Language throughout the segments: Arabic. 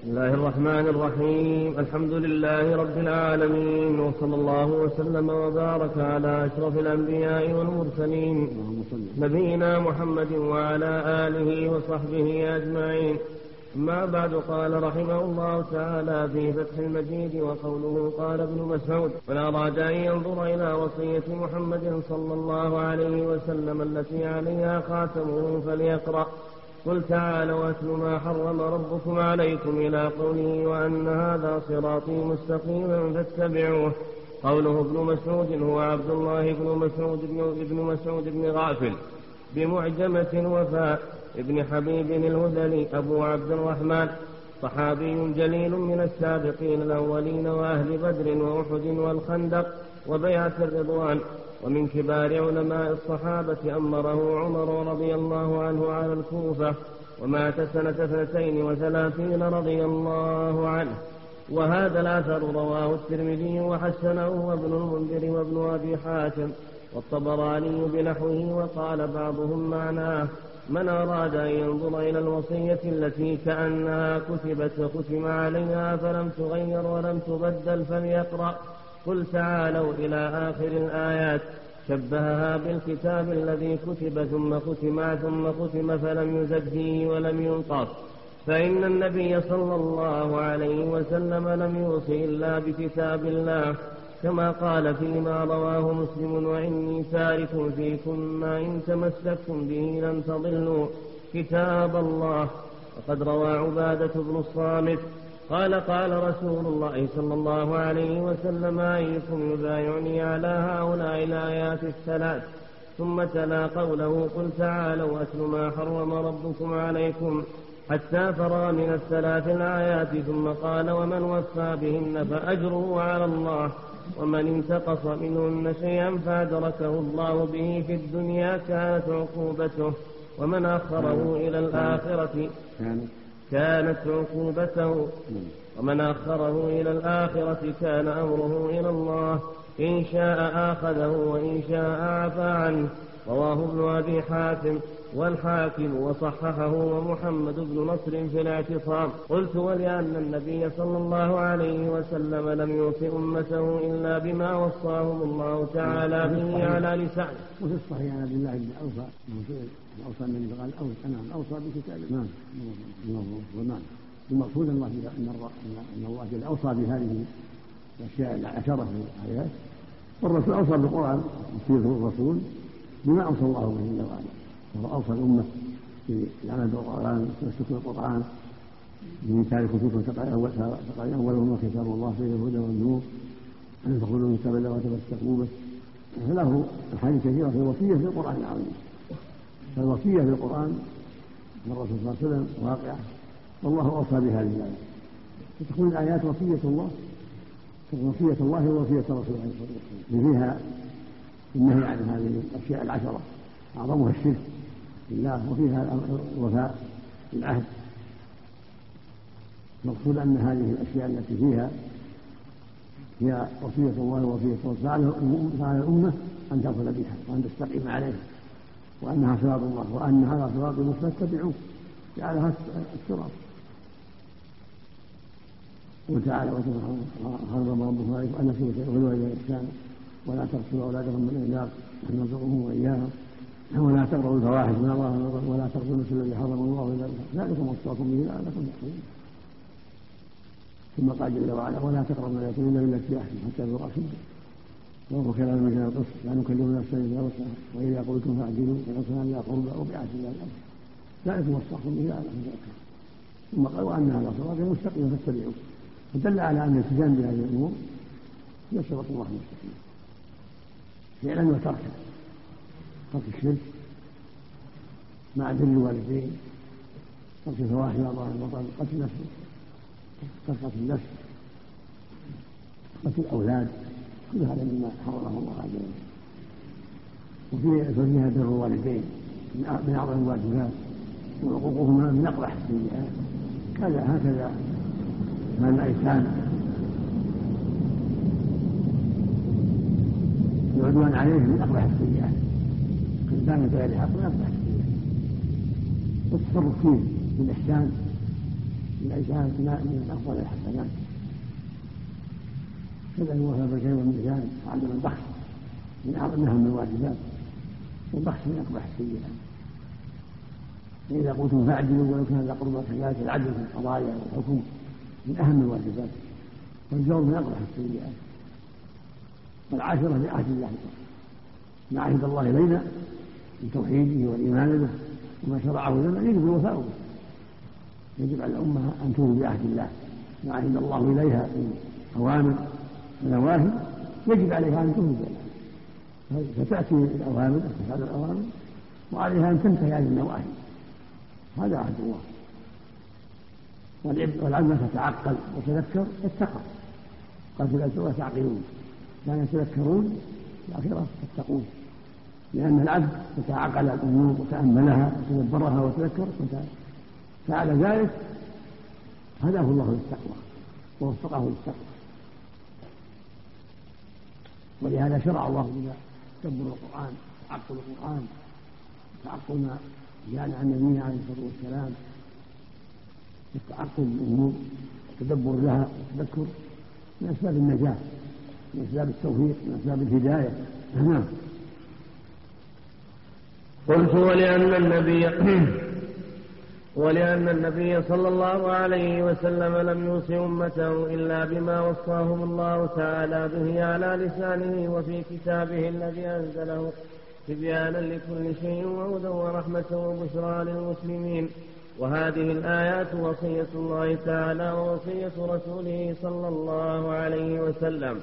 بسم الله الرحمن الرحيم. الحمد لله رب العالمين وصلى الله وسلم وبارك على أشرف الأنبياء والمرسلين نبينا محمد وعلى آله وصحبه أجمعين. أما بعد قال رحمه الله تعالى في فتح المجيد وقوله قال ابن مسعود من أراد أن ينظر إلى وصية محمد صلى الله عليه وسلم التي عليها خاتمه فليقرأ. قل تعالوا أتل ما حرم ربكم عليكم إلى قوله وأن هذا صراطي مستقيما فاتبعوه. قوله ابن مسعود هو عبد الله بن مسعود بن, ابن مسعود بن غافل بمعجمة وفاء ابن حبيب الهذلي أبو عبد الرحمن. صحابي جليل من السابقين الأولين وأهل بدر وأحد والخندق وبيعة الرضوان. ومن كبار علماء الصحابة أمره عمر رضي الله عنه على الكوفة ومات سنة اثنتين وثلاثين رضي الله عنه. وهذا الأثر رواه الترمذي وحسنه وابن المنذر وابن أبي حاتم والطبراني بنحوه وقال بعضهم معناه من أراد أن ينظر إلى الوصية التي كأنها كتبت وختم عليها فلم تغير ولم تبدل فليقرأ. قل تعالوا إلى آخر الآيات. شبهها بالكتاب الذي كتب ثم ختم ثم ختم فلم يزد فيه ولم ينقص فإن النبي صلى الله عليه وسلم لم يوص إلا بكتاب الله كما قال فيما رواه مسلم وإني تارك فيكم ما إن تمسكتم به لن تضلوا. كتاب الله. وقد روى عبادة بن الصامت قال قال رسول الله صلى الله عليه وسلم أيكم يبايعني على هؤلاء الآيات الثلاث. ثم تلا قوله قل تعالوا أتل ما حرم ربكم عليكم حتى فرغ من الثلاث الآيات ثم قال ومن وفى بهن فأجره على الله ومن انتقص منهن شيئا فأدركه الله به في الدنيا كانت عقوبته ومن أخره إلى الآخرة كانت عقوبته. ومن أخره إلى الآخرة كان أمره إلى الله. إن شاء آخذه وإن شاء عفى عنه. رواه ابن أبي حاتم. والحاكم وصححه ومحمد بن نصر في الاعتصام. قلت ولأن النبي صلى الله عليه وسلم لم يوصي أمته إلا بما وصاهم الله تعالى به على لسانه. وفي الصحيح عن عبد الله بن أوفى أوصى النبي قال أوصى نعم أوصى بكتاب نعم. نعم. المقصود أن الله أن الله جل أوصى بهذه الأشياء العشرة من الآيات. والرسول أوصى بالقرآن سيرة الرسول بما أوصى الله به جل وعلا. وهو أوصى الأمة بالعمل بالقرآن والتمسك بالقرآن من تارك كتب فقال أولهما كتاب الله فيه الهدى والنور أن تخرجوا من كتاب الله وتمسكوا به. فله أحاديث كثيرة في الوصية في القرآن العظيم. فالوصية في القرآن من الرسول صلى الله عليه وسلم واقعة. والله أوصى بهذه الآية فتكون الآيات وصية الله؟ وصية الله ووصية الرسول عليه الصلاة والسلام. فيها النهي عن هذه الأشياء العشرة. أعظمها الشرك بالله وفيها الوفاء بالعهد. المقصود أن هذه الأشياء التي فيها هي وصية الله ووصية الرسول. فعلى الأمة أن تأخذ بها وأن تستقيم عليها. وأنها صراط الله وأن هذا صراط مستتبعوه جعلها الصراط. قل تعالى حرم ربكم عليكم ان نسوا شيئا والوالدين الاحسان ولا تقتلوا اولادكم من املاق نحن نرزقهم واياهم ولا تقربوا الفواحش ما الله ولا تقتلوا النفس الذي حرم الله الا ذلكم وصاكم به لعلكم تحسنون ثم قال جل وعلا ولا تقربوا اليتيم الا بالتي احسن حتى يبلغ اشده وهو كلام المجال القسط لا نكلم نفسا إلا وسعها. وإذا قلتم فاعدلوا فنفسها إلى قربى وبعث الله ذلكم وصاكم به تذكرون ثم قال وان هذا صراطي مستقيما فاتبعوه. فدل على أن الالتزام بهذه الأمور هي صراط الله المستقيم. فعلا وتركا. ترك الشرك مع بر الوالدين ترك الفواحش وأضرار الوطن قتل نفسه ترك النفس قتل الأولاد. كل هذا مما حرمه الله عز وجل. وفي فيها بر الوالدين من أعظم الواجبات وعقوقهما من أقبح السيئات كذا هكذا. مع الإحسان العدوان عليه من أقبح السيئات الإنسان بغير حق من أقبح السيئات والتصرف فيه بالإحسان الإنسان من أفضل الحسنات. كذا هو بالكيل والميزان وعدم البخس. من أهم الواجبات. والبخس من أقبح السيئات. فإذا قلتم فاعدلوا ولو كان ذا قربى كذلك العدل في القضايا والحكم من أهم الواجبات. والجور من أقبح السيئات. والعاشرة بعهد الله ما عهد الله إلينا من توحيده والإيمان به وما شرعه لنا يجب الوفاء به. يجب على الأمة أن توفي بعهد الله. ما عهد الله إليها من أوامر ونواهي يجب عليها أن بها فتأتي الأوامر تفعل الأوامر وعليها أن تنتهي عن النواهي. هذا عهد الله. والعبد تتعقل وتذكر اتقى. قال في الأسئلة تعقلون. كانوا يتذكرون الآخرة يتقون لأن العبد تتعقل الأمور وتأملها وتدبرها وتذكر فعل ذلك هداه الله للتقوى ووفقه للتقوى. ولهذا شرع الله لنا تدبر القرآن تعقل القرآن تعقل ما جاء عن نبينا عليه الصلاة والسلام. التعقل الأمور التدبر لها والتذكر من أسباب النجاة من أسباب التوفيق من أسباب الهداية. نعم. قلت ولأن النبي ولأن النبي صلى الله عليه وسلم لم يوصي أمته إلا بما وصاهم الله تعالى به على لسانه وفي كتابه الذي أنزله تبيانا لكل شيء وهدى ورحمة وبشرى للمسلمين. وهذه الآيات وصية الله تعالى ووصية رسوله صلى الله عليه وسلم.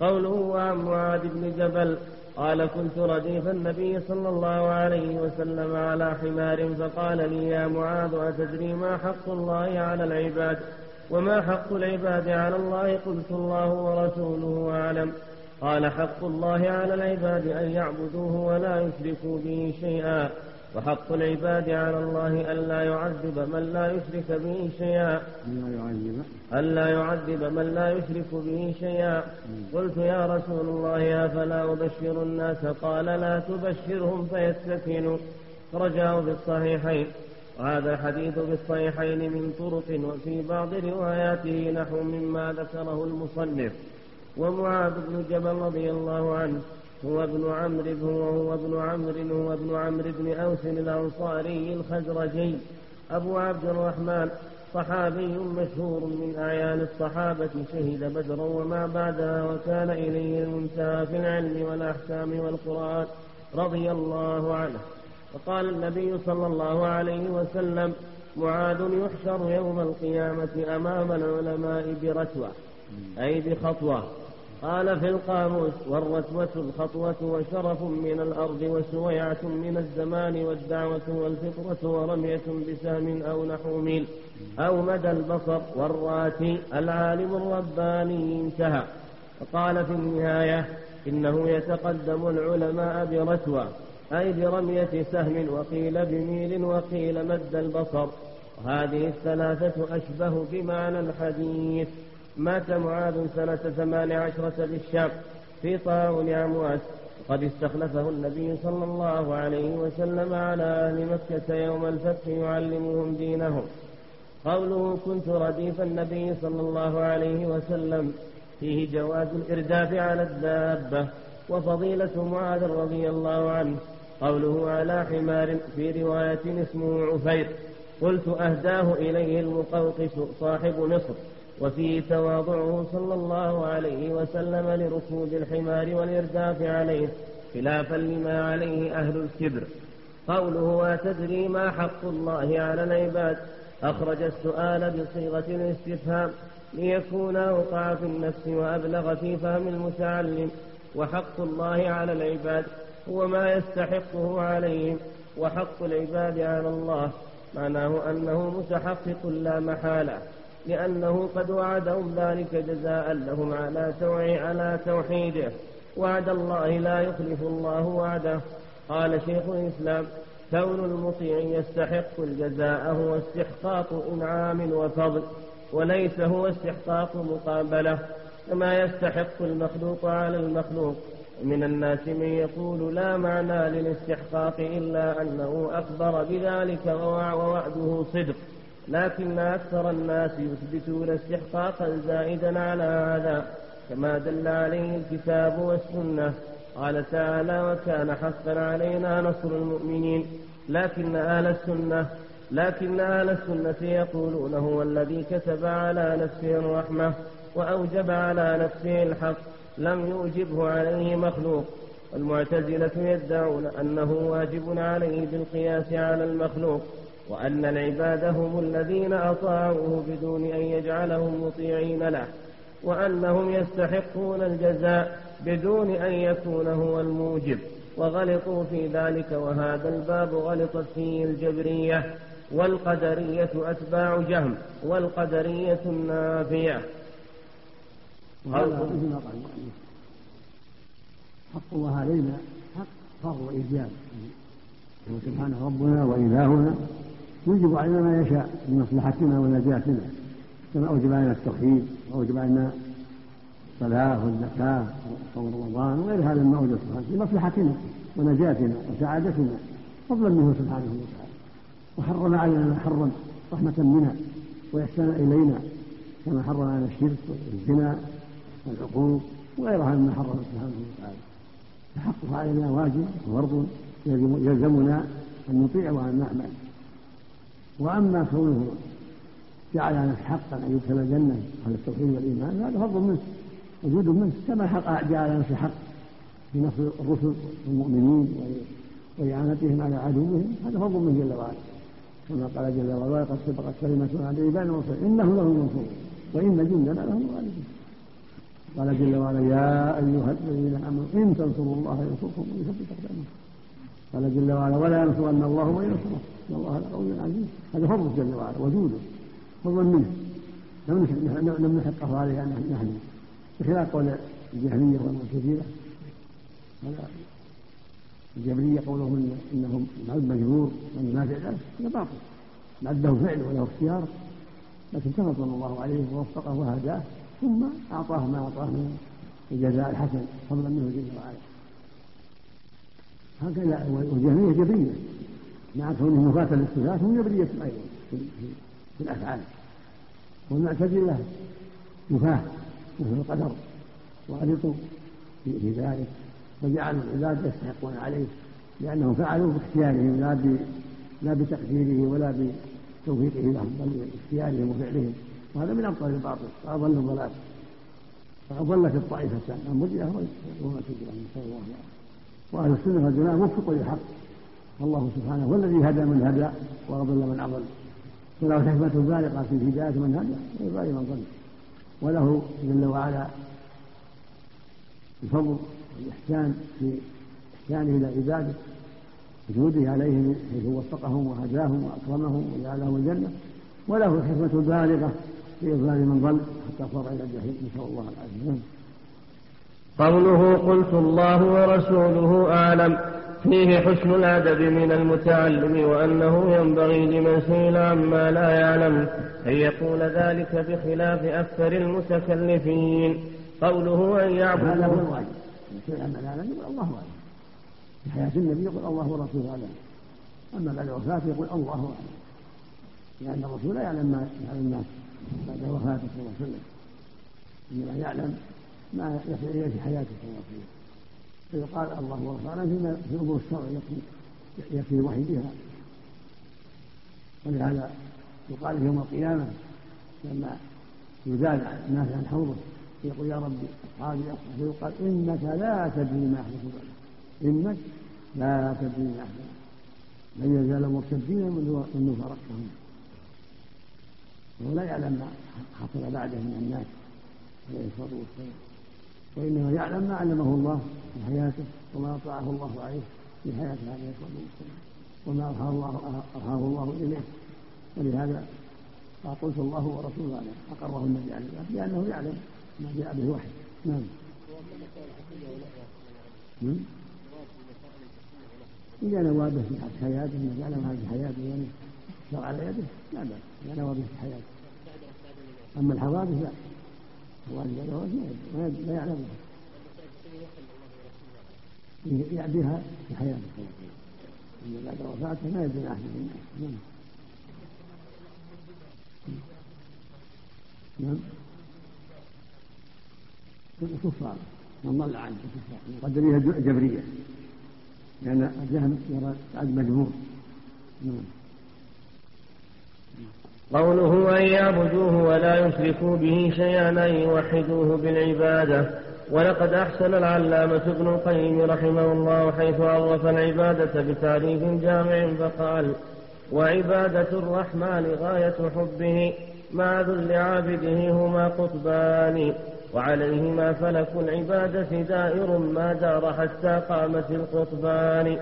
قوله عن معاذ بن جبل قال كنت رديف النبي صلى الله عليه وسلم على حمار فقال لي يا معاذ أتدري ما حق الله على العباد؟ وما حق العباد على الله قلت الله ورسوله أعلم. قال حق الله على العباد أن يعبدوه ولا يشركوا به شيئا. وحق العباد على الله ألا يعذب من لا يشرك به شيئا. ألا يعذب من لا يشرك به شيئا. قلت يا رسول الله أفلا أبشر الناس؟ قال لا تبشرهم فيستكينوا رجاه في الصحيحين وهذا الحديث في الصحيحين من طرق وفي بعض رواياته نحو مما ذكره المصنف. ومعاذ بن جبل رضي الله عنه. هو ابن عمرو هو ابن عمرو هو ابن عمرو بن أوس الأنصاري الخزرجي. أبو عبد الرحمن صحابي مشهور من أعيان الصحابة شهد بدرا وما بعدها وكان إليه المنتهى في العلم والأحكام والقرآن رضي الله عنه. وقال النبي صلى الله عليه وسلم معاذ يحشر يوم القيامة أمام العلماء برتوة. أي بخطوة. قال في القاموس والرتوة الخطوة وشرف من الأرض وسويعة من الزمان والدعوة والفطرة ورمية بسهم أو نحو ميل أو مدى البصر والراتي العالم الرباني انتهى. وقال في النهاية إنه يتقدم العلماء برتوة أي برمية سهم وقيل بميل وقيل مد البصر. وهذه الثلاثة أشبه بمعنى الحديث. مات معاذ سنة ثمان عشرة بالشام في طاعون أمواس وقد استخلفه النبي صلى الله عليه وسلم على أهل مكة يوم الفتح يعلمهم دينهم. قوله كنت رديف النبي صلى الله عليه وسلم فيه جواز الإرداف على الدابة وفضيلة معاذ رضي الله عنه. قوله على حمار في رواية اسمه عفير قلت أهداه إليه المقوقس صاحب مصر وفيه تواضعه صلى الله عليه وسلم لركوب الحمار والإرداف عليه خلافا لما عليه أهل الكبر. قوله أتدري ما حق الله على العباد؟ أخرج السؤال بصيغة الاستفهام ليكون أوقع في النفس وأبلغ في فهم المتعلم وحق الله على العباد هو ما يستحقه عليهم وحق العباد على الله. معناه أنه متحقق لا محالة. لأنه قد وعدهم ذلك جزاء لهم على على توحيده. وعد الله لا يخلف الله وعده. قال شيخ الإسلام كون المطيع يستحق الجزاء هو استحقاق إنعام وفضل وليس هو استحقاق مقابلة. كما يستحق المخلوق على المخلوق. من الناس من يقول لا معنى للاستحقاق إلا أنه أخبر بذلك ووعده صدق. لكن أكثر الناس يثبتون استحقاقا زائدا على هذا كما دل عليه الكتاب والسنة. قال تعالى وكان حقا علينا نصر المؤمنين. لكن أهل السنة لكن أهل السنة يقولون هو الذي كتب على نفسه الرحمة وأوجب على نفسه الحق لم يوجبه عليه مخلوق. والمعتزلة يدعون أنه واجب عليه بالقياس على المخلوق. وأن العباد هم الذين أطاعوه بدون أن يجعلهم مطيعين له وأنهم يستحقون الجزاء بدون أن يكون هو الموجب. وغلطوا في ذلك وهذا الباب غلطت فيه الجبرية. والقدرية أتباع جهم والقدرية النافية. وهذا مثل ما قال حق الله علينا حق فرض وإيجاب. هو سبحانه ربنا وإلهنا. يوجب علينا ما يشاء من مصلحتنا ونجاتنا كما أوجب علينا التوحيد وأوجب علينا الصلاة والزكاة وصوم رمضان وغير هذا مما أوجب سبحانه لمصلحتنا ونجاتنا وسعادتنا فضلا منه سبحانه وتعالى. وحرم علينا ما حرم رحمة منا وإحسانا إلينا كما حرم علينا الشرك والزنا والعقوق وغيرها مما حرم سبحانه وتعالى. فحقه علينا واجب وفرض يلزمنا أن نطيع وأن نعمل. وأما كونه جعل لنا حقا أن يدخل الجنة على التوحيد والإيمان هذا فضل منه وجود منه كما حق جعل نفسه حق في نصر الرسل والمؤمنين وإعانتهم على عدوهم هذا فضل منه جل وعلا. كما قال جل وعلا قد سبقت كلمتنا عن عباد المرسلين إنه له المنصور وإن جندنا لهم الغالبون. قال جل وعلا يا أيها الذين آمنوا إن تنصروا الله ينصركم ويثبت أقدامكم. قال جل وعلا ولا ينصرن الله من ينصره. إن الله لقوي عزيز. هذا فضل جل وعلا وجوده فضل منه. لم نحقه عليه نحن. بخلاف قول الجهمية والمعتزلة هذا الجبرية قولهم إنهم العبد مجبور وإن ما فعل هذا باطل. العبد له فعل وله اختيار. لكن صلى الله عليه ووفقه وهداه ثم أعطاه ما أعطاه من الجزاء الحسن فضلا منه جل وعلا. هكذا والجهمية جبرية. مع كونهم نفاة للصفات هم جبرية أيضا في, الأفعال. والمعتزلة نفاة مثل القدر وغلطوا في ذلك. وجعلوا العباد يستحقون عليه لأنهم فعلوا باختيارهم لا لا بتقديره ولا بتوفيقه لهم بل باختيارهم وفعلهم. وهذا من أبطال الباطل. وأضل الضلال. فقد ضلت الطائفتان المرجئة والمعتزلة نسأل الله العافية وأهل السنة والجماعة وفقوا للحق. والله سبحانه هو الذي هدى من هدى وأضل من أضل. وله حكمة بالغة في هداية من هدى. وإضلال من ضل وله جل وعلا الفضل والإحسان في إحسانه إلى عباده. وجوده عليهم حيث وفقهم وهداهم وأكرمهم وجعلهم الجنة. وله الحكمة البالغة في إضلال من ضل حتى صار إلى الجحيم نسأل الله العافية. قوله قلت الله ورسوله أعلم. فيه حسن الأدب من المتعلم وأنه ينبغي لمن سئل عما لا يعلم أن يقول ذلك بخلاف أكثر المتكلفين. قوله أن يعبد هذا هو سئل عما لا يعلم يقول الله أعلم. في حياة النبي يقول الله ورسوله أعلم. أما بعد وفاته يقول الله أعلم. لأن الرسول لا يعلم ما يعلم الناس بعد وفاته صلى الله عليه وسلم. إنما يعلم ما يصل إليه في حياته الله عليه وسلم فيقال الله ورسوله فيما في الأمور الشرع التي يكفي الوحي بها. ولهذا يقال يوم القيامة لما يزال الناس عن حوضه يقول يا ربي أصحابي أصحابي فيقال إنك لا تدري ما أحدث بعد. إنك لا تدري ما أحدث لن يزال مرتدين منذ فرقتهم وهو لا يعلم ما حصل بعده من الناس عليه الصلاة والسلام. وإنما يعلم ما علمه الله في حياته وما أطاعه الله عليه في حياته عليه الصلاة والسلام وما أرحاه الله أرحاه الله إليه. ولهذا قلت الله ورسوله عليه. أقره النبي عليه الصلاة لأنه يعلم ما جاء به وحي. نعم. إذا نوابه في حياته ما يعلم هذه حياته يعني شرع على يده لا بأس. إذا نوابه في حياته. أما الحوادث لا. وعلا لا يعلمها يعبيها في حياته. أما بعد وفاته ما يدري أحد الناس نعم الكفار من ضل عنه الكفار قد بها جبرية لأن الجهم يرى عد مجبور نعم. قوله أن يعبدوه ولا يشركوا به شيئا أن يوحدوه بالعبادة. ولقد أحسن العلامة ابن القيم رحمه الله حيث عرف العبادة بتعريف جامع فقال وعبادة الرحمن غاية حبه مع ذل عابده هما قطبان. وعليهما فلك العبادة دائر ما دار حتى قامت القطبان.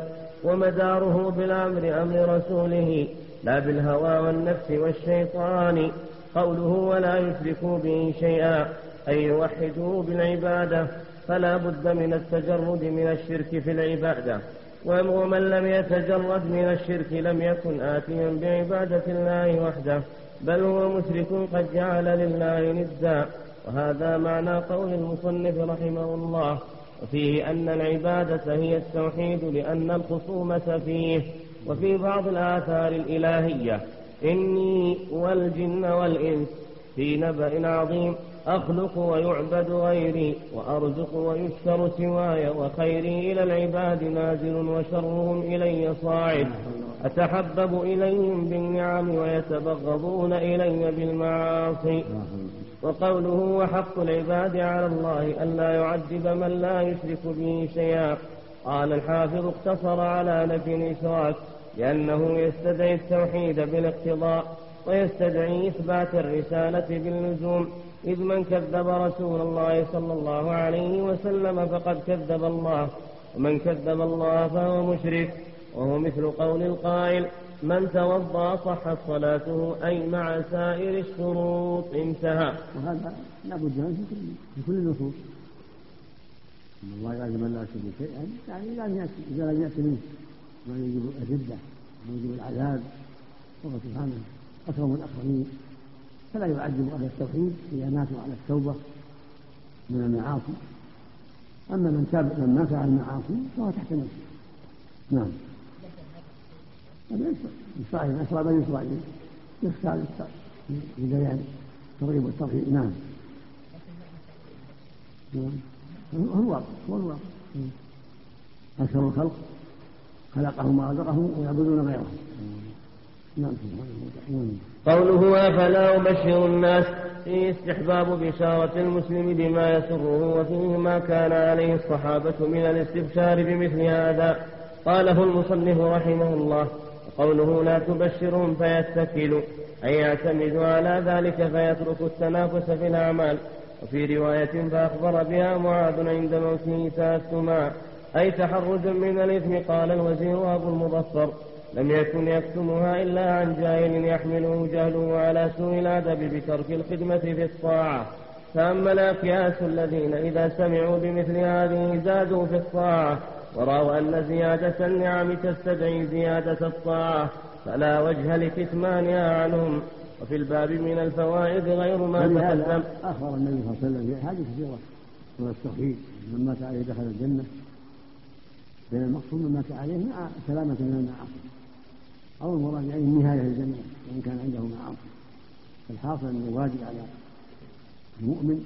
ومداره بالأمر أمر رسوله. لا بالهوى والنفس والشيطان قوله ولا يشركوا به شيئا أي يوحدوه بالعبادة فلا بد من التجرد من الشرك في العبادة. ومن لم يتجرد من الشرك لم يكن آتيا بعبادة الله وحده بل هو مشرك قد جعل لله ندا. وهذا معنى قول المصنف رحمه الله وفيه أن العبادة هي التوحيد لأن الخصومة فيه. وفي بعض الآثار الإلهية. إني والجن والإنس في نبأ عظيم. أخلق ويعبد غيري وأرزق ويشكر سواي وخيري إلى العباد نازل وشرهم إلي صاعد. أتحبب إليهم بالنعم ويتبغضون إلي بالمعاصي. وقوله وحق العباد على الله ألا يعذب من لا يشرك به شيئا. قال الحافظ اقتصر على نفي الإشراك لأنه يستدعي التوحيد بالاقتضاء ويستدعي إثبات الرسالة باللزوم إذ من كذب رسول الله صلى الله عليه وسلم فقد كذب الله ومن كذب الله فهو مشرك وهو مثل قول القائل من توضأ صحت صلاته أي مع سائر الشروط انتهى. وهذا لا بد منه في كل النصوص. إن الله يعلم من لا يشرك شيئا يعني لم ياتي إذا لم يأتي منه ما الردة ما يجب العذاب. وهو سبحانه أكرم الأكرمين. فلا يعذب أهل التوحيد إذا ماتوا على التوبة من المعاصي. أما من تاب من مات على المعاصي فهو تحت نفسه. نعم. الصحيح أسرع بني إسرائيل يختار ببيان الترغيب والترهيب. نعم. هو هو الواقع. أكثر الخلق خلقهم ورزقهم ويعبدون غيره. نعم. قوله أفلا أبشر الناس؟ فيه استحباب بشارة المسلم بما يسره وفيه ما كان عليه الصحابة من الاستبشار بمثل هذا. قاله المصنف رحمه الله. قوله لا تبشرهم فيتكلوا أي يعتمدوا على ذلك فيتركوا التنافس في الأعمال. وفي رواية فأخبر بها معاذ عند موته تأثما أي تحرجا من الإثم قال الوزير أبو المظفر. لم يكن يكتمها إلا عن جاهل يحمله جهله على سوء الأدب بترك الخدمة في الطاعة فأما الأكياس الذين إذا سمعوا بمثل هذه زادوا في الطاعة ورأوا أن زيادة النعم تستدعي زيادة الطاعة فلا وجه لكتمانها عنهم. وفي الباب من الفوائد غير ما تقدم. أخبر النبي صلى الله عليه وسلم. في أحاديث كثيرة من التوحيد من مات عليه دخل الجنة. بين المقصود من مات عليه مع سلامة من المعاصي. أو المراد يعني النهاية الجنة وإن كان عنده معاصي. فالحاصل أن الواجب على المؤمن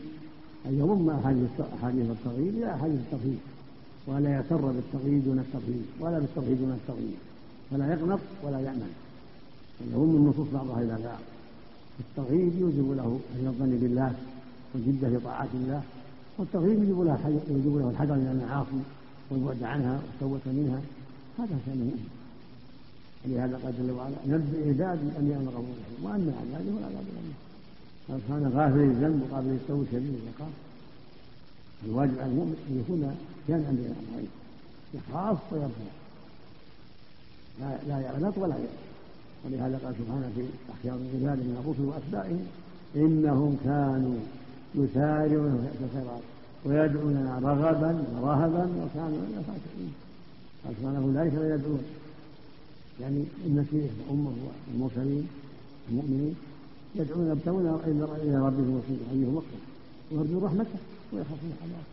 أن يضم أحاديث التغيير إلى أحاديث التوحيد. ولا يسر بالتغيير دون التغيير ولا بالتغيير دون التغيير فلا يقنط ولا يأمن يهم النصوص بعضها إلى بعض. التغيير يوجب له أن الظن بالله والجدة في طاعات الله والتغيير يجب له يجب له الحذر من المعاصي والبعد عنها والتوبة منها. هذا شأن المؤمن ولهذا قال جل وعلا نبئ عبادي اني أنا غفور رحيم وان عذابي هو العذاب الاليم قال سبحانه غافل الذنب وقابل التوبة شديد؟ العقاب الواجب على المؤمن أن يكون كان عند الامرين يخاف ويرجع لا لا يغلط ولا يغلط ولهذا قال سبحانه في احياء العباد من الرسل واتباعهم انهم كانوا يسارعون في الخيرات ويدعوننا رغبا ورهبا وكانوا لنا خاشعين قال سبحانه اولئك لا يدعون. يعني المسيح وامه والمرسلين المؤمنين يدعون يبتغون إلى ربهم وسيله ايهم اقرب ويرجون رحمته ويخافون عذابه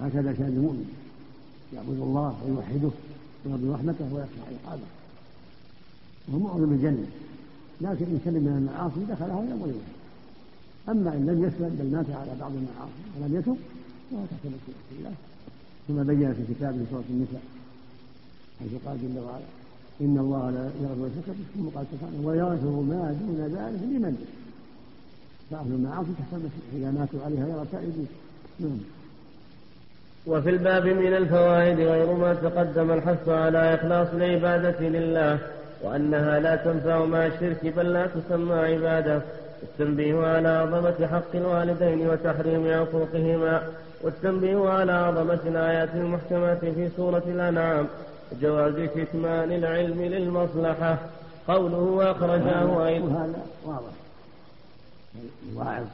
هكذا كان المؤمن. يعبد الله ويوحده. ويرجو رحمته ويخشى عقابه وهو معظم الجنه لكن إن سلم من المعاصي دخلها إلى وليه أما إن لم يسلم بل مات على بعض المعاصي ولم يتب فهو تحت مشيئة الله. ثم بين في كتابه سورة النساء حيث قال جل وعلا إن الله لا يغفر الشرك ثم قال سبحانه ويغفر ما دون ذلك لمن فأهل المعاصي تحت المشيئة إذا ماتوا عليها غير تائبين نعم. وفي الباب من الفوائد غير ما تقدم الحث على إخلاص العبادة لله وأنها لا تنفع مع الشرك بل لا تسمى عبادة. التنبيه على عظمة حق الوالدين وتحريم عقوقهما. والتنبيه على عظمة الآيات المحكمات في سورة الأنعام. وجواز كتمان العلم للمصلحة. قوله أخرجاه أيضا. وهذا واضح. الواعظ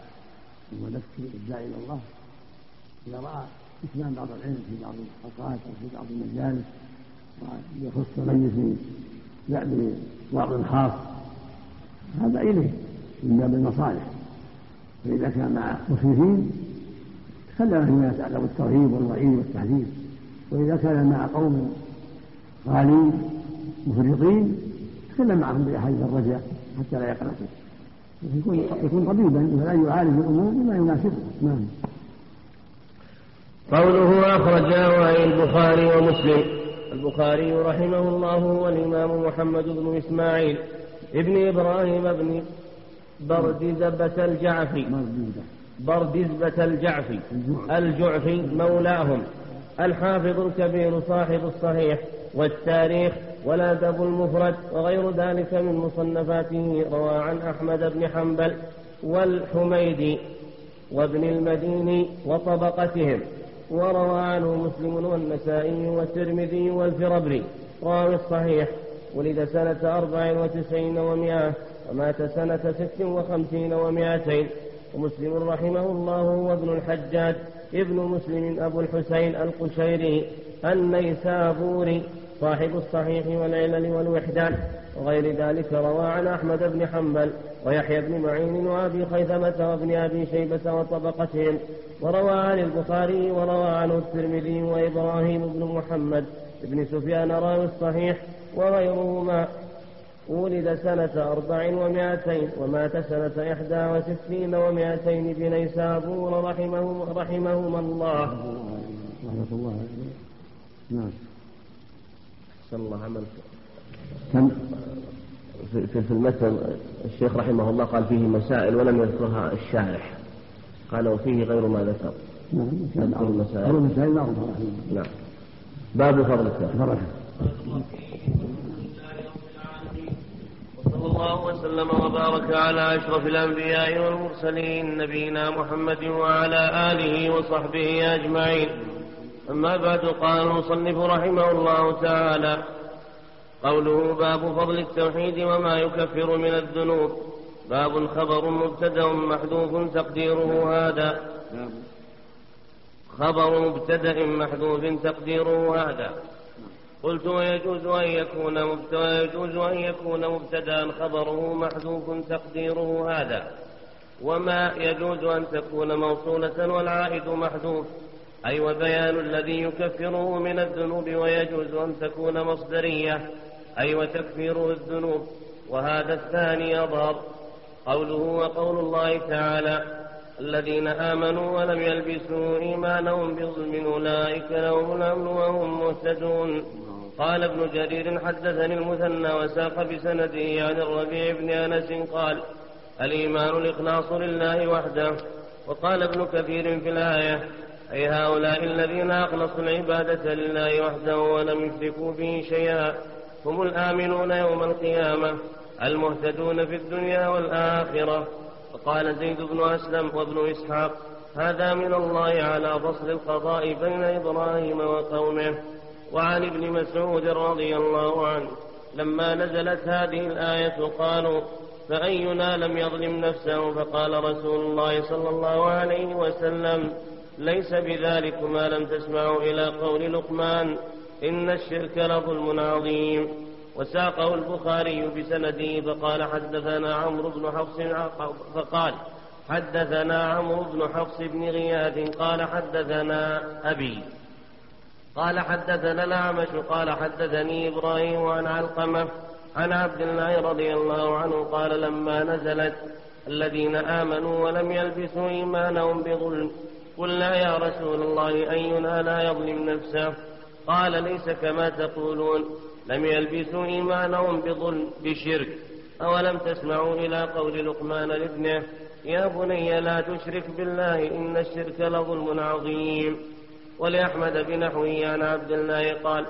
المذكر الداعي إلى الله. إذا رأى كتمان بعض العلم في بعض الأوقات أو في بعض المجالس ويخص ميت بوعظ خاص هذا إليه من باب المصالح. فإذا كان مع مسلمين تكلم فيما يتعلق بالترهيب والوعيد والتحذير. وإذا كان مع قوم غالين مفرطين تكلم معهم بأحاديث الرجاء حتى لا يقنطوا يكون يكون طبيبا ولا يعالج الأمور بما يناسبه نعم. قوله أخرجاه عن البخاري ومسلم. البخاري رحمه الله هو الإمام محمد بن إسماعيل ابن إبراهيم بن بردزبة الجعفي. بردزبة الجعفي. الجعفي مولاهم. الحافظ الكبير صاحب الصحيح والتاريخ والأدب المفرد وغير ذلك من مصنفاته روى عن أحمد بن حنبل والحميدي وابن المديني وطبقتهم. وروى عنه مسلم والنسائي والترمذي والفربري. راوي الصحيح. ولد سنة أربع وتسعين ومائة ومات سنة ست وخمسين ومائتين. ومسلم رحمه الله هو ابن الحجاج ابن مسلم أبو الحسين القشيري النيسابوري صاحب الصحيح والعلل والوحدان. وغير ذلك روى عن أحمد بن حنبل ويحيى بن معين وأبي خيثمة وابن أبي شيبة وطبقتهم. وروى عن البخاري وروى عنه الترمذي وإبراهيم بن محمد بن سفيان راوي الصحيح وغيرهما ولد سنة أربع ومائتين ومات سنة إحدى وستين ومائتين بنيسابور رحمهم رحمهما الله. رحمة الله نعم. أحسن الله عملك. كم؟ في, في المثل الشيخ رحمه الله قال فيه مسائل ولم يذكرها الشارح. قال وفيه غير ما ذكر. نعم. نذكر المسائل. المسائل نعم. باب فضل السائل. صلى الله وسلم وبارك على أشرف الأنبياء والمرسلين نبينا محمد وعلى آله وصحبه أجمعين أما بعد قال المصنف رحمه الله تعالى قوله باب فضل التوحيد وما يكفر من الذنوب باب خبر مبتدأ محذوف تقديره هذا. خبر مبتدأ محذوف تقديره هذا. قلت ويجوز أن يكون ويجوز أن يكون مبتدأ خبره محذوف تقديره هذا. وما يجوز أن تكون موصولة والعائد محذوف. أي وبيان الذي يكفره من الذنوب ويجوز أن تكون مصدرية. أي وتكفيره الذنوب. وهذا الثاني أضر قوله وقول الله تعالى الذين آمنوا ولم يلبسوا إيمانهم بظلم أولئك لهم الأمن وهم مهتدون. قال ابن جرير حدثني المثنى وساق بسنده عن الربيع بن أنس قال الإيمان الإخلاص لله وحده. وقال ابن كثير في الآية أي هؤلاء الذين أخلصوا العبادة لله وحده ولم يشركوا به شيئا هم الآمنون يوم القيامة. المهتدون في الدنيا والآخرة. وقال زيد بن أسلم وابن إسحاق هذا من الله على فصل القضاء بين إبراهيم وقومه. وعن ابن مسعود رضي الله عنه لما نزلت هذه الآية قالوا فأينا لم يظلم نفسه؟ فقال رسول الله صلى الله عليه وسلم ليس بذلك ما لم تسمعوا إلى قول لقمان إن الشرك لظلم عظيم. وساقه البخاري بسنده فقال حدثنا عمرو بن حفص فقال حدثنا عمرو بن حفص بن غياث قال حدثنا أبي قال حدثنا الأعمش قال حدثني إبراهيم عن علقمة عن عبد الله رضي الله عنه قال لما نزلت الذين آمنوا ولم يلبسوا إيمانهم بظلم قلنا يا رسول الله أينا لا يظلم نفسه قال ليس كما تقولون لم يلبسوا إيمانهم بظلم بشرك. أولم تسمعوا إلى قول لقمان لابنه يا بني لا تشرك بالله إن الشرك لظلم عظيم. ولأحمد بنحوه عن عبد الله قال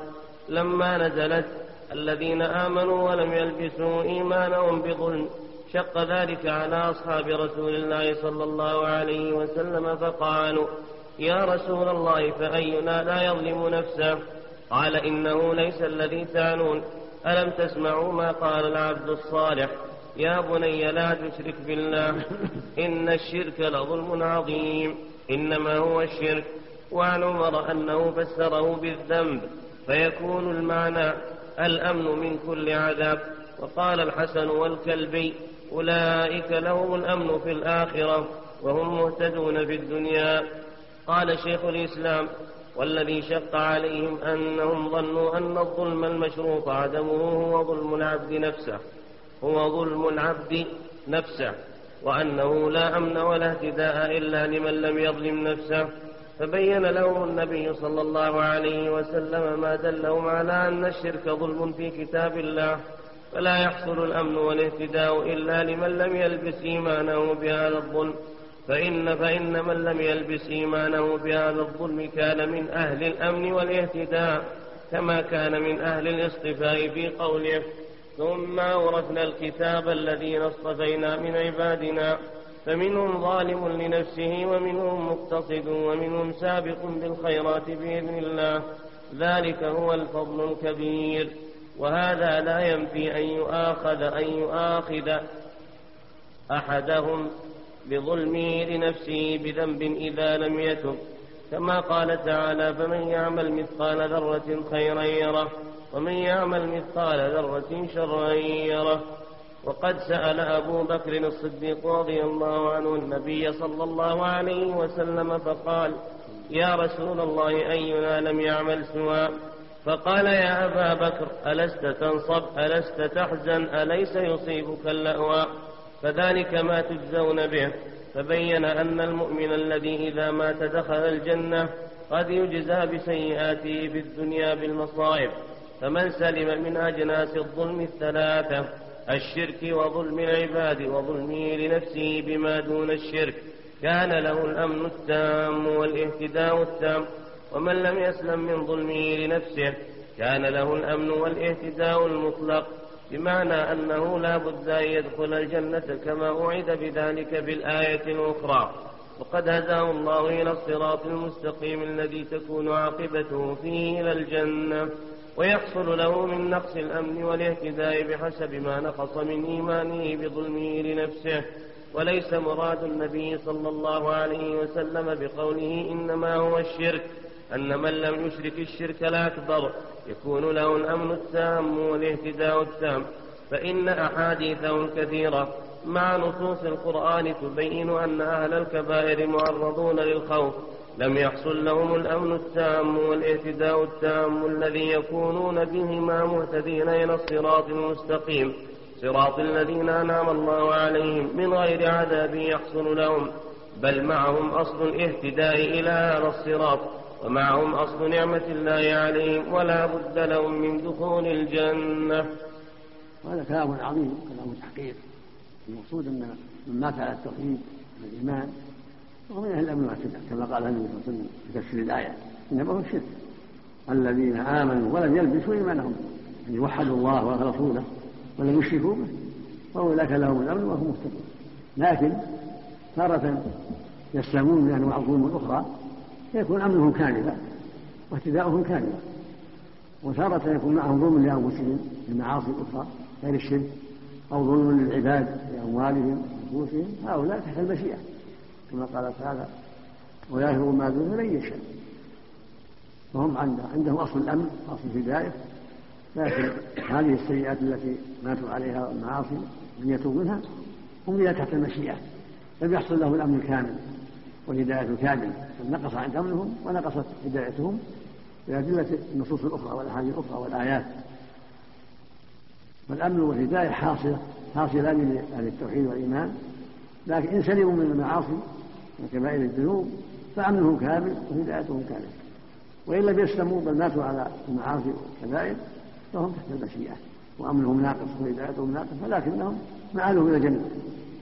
لما نزلت الذين آمنوا ولم يلبسوا إيمانهم بظلم شق ذلك على أصحاب رسول الله صلى الله عليه وسلم فقالوا يا رسول الله فأينا لا يظلم نفسه؟ قال إنه ليس الذي تعنون ألم تسمعوا ما قال العبد الصالح؟ يا بني لا تشرك بالله. إن الشرك لظلم عظيم. إنما هو الشرك. وعن عمر أنه فسره بالذنب. فيكون المعنى الأمن من كل عذاب. وقال الحسن والكلبي أولئك لهم الأمن في الآخرة وهم مهتدون في الدنيا. قال شيخ الإسلام والذي شق عليهم أنهم ظنوا أن الظلم المشروط عدمه هو ظلم العبد نفسه هو ظلم العبد نفسه وأنه لا أمن ولا اهتداء إلا لمن لم يظلم نفسه. فبين لهم النبي صلى الله عليه وسلم ما دلهم على أن الشرك ظلم في كتاب الله فلا يحصل الأمن والاهتداء إلا لمن لم يلبس إيمانه بهذا الظلم. فإن فإن من لم يلبس إيمانه بهذا الظلم كان من أهل الأمن والاهتداء كما كان من أهل الاصطفاء في قوله ثم أورثنا الكتاب الذين اصطفينا من عبادنا فمنهم ظالم لنفسه ومنهم مقتصد ومنهم سابق بالخيرات بإذن الله ذلك هو الفضل الكبير وهذا لا ينفي أن يؤاخذ أن يؤاخذ أحدهم بظلمه لنفسه بذنب إذا لم يتب. كما قال تعالى فمن يعمل مثقال ذرة خيرا يره ومن يعمل مثقال ذرة شرا يره. وقد سأل أبو بكر الصديق رضي الله عنه النبي صلى الله عليه وسلم فقال يا رسول الله أينا لم يعمل سوى؟ فقال يا أبا بكر ألست تنصب ألست تحزن أليس يصيبك اللأوى؟ فذلك ما تجزون به. فبين أن المؤمن الذي إذا مات دخل الجنة قد يجزى بسيئاته في الدنيا بالمصائب. فمن سلم من أجناس الظلم الثلاثة الشرك وظلم العباد وظلمه لنفسه بما دون الشرك كان له الأمن التام والاهتداء التام. ومن لم يسلم من ظلمه لنفسه كان له الأمن والاهتداء المطلق. بمعنى أنه لا بد أن يدخل الجنة كما وعد بذلك في الآية الأخرى. وقد هداه الله إلى الصراط المستقيم الذي تكون عاقبته فيه إلى الجنة ويحصل له من نقص الأمن والاهتداء بحسب ما نقص من إيمانه بظلمه لنفسه. وليس مراد النبي صلى الله عليه وسلم بقوله إنما هو الشرك أن من لم يشرك الشرك الأكبر يكون له الأمن التام والاهتداء التام. فإن أحاديثه الكثيرة مع نصوص القرآن تبين أن أهل الكبائر معرضون للخوف. لم يحصل لهم الأمن التام والاهتداء التام الذي يكونون بهما مهتدين إلى الصراط المستقيم. صراط الذين أنعم الله عليهم من غير عذاب يحصل لهم. بل معهم أصل الاهتداء إلى هذا الصراط. ومعهم أصل نعمة الله عليهم ولا بد لهم من دخول الجنة. وهذا كلام عظيم كلام تحقيق المقصود أن من مات على التوحيد والإيمان وهو من أهل الأمن والاعتداء كما قال النبي صلى الله عليه وسلم في تفسير الآية إنما هو الشرك. الذين آمنوا ولم يلبسوا إيمانهم يعني وحدوا الله ورسوله ولم يشركوا به فأولئك لهم الأمن وهم مهتدون. لكن تارة يسلمون من أنواع الظلم الأخرى فيكون أمنهم كاملا واهتداؤهم كاملا. وتارة يكون معهم ظلم لأنفسهم المعاصي الأخرى غير الشرك أو ظلم للعباد لأموالهم ونفوسهم هؤلاء تحت المشيئة كما قال تعالى ويغفر ما دون من يشاء فهم عندهم أصل الأمن أصل الهداية. لكن هذه السيئات التي ماتوا عليها والمعاصي من يتوب منها هم تحت المشيئة. لم يحصل له الأمن الكامل. والهداية الكاملة. بل نقص عند أمنهم ونقصت هدايتهم بأدلة النصوص الأخرى والأحاديث الأخرى والآيات. فالأمن والهداية حاصلة حاصلان لأهل التوحيد والإيمان. لكن إن سلموا من المعاصي وكبائر الذنوب فأمنهم كامل وهدايتهم كاملة. وإن لم يسلموا بل ماتوا على المعاصي والكبائر فهم تحت المشيئة. وأمنهم ناقص وهدايتهم ناقص ولكنهم مآلهم إلى الجنة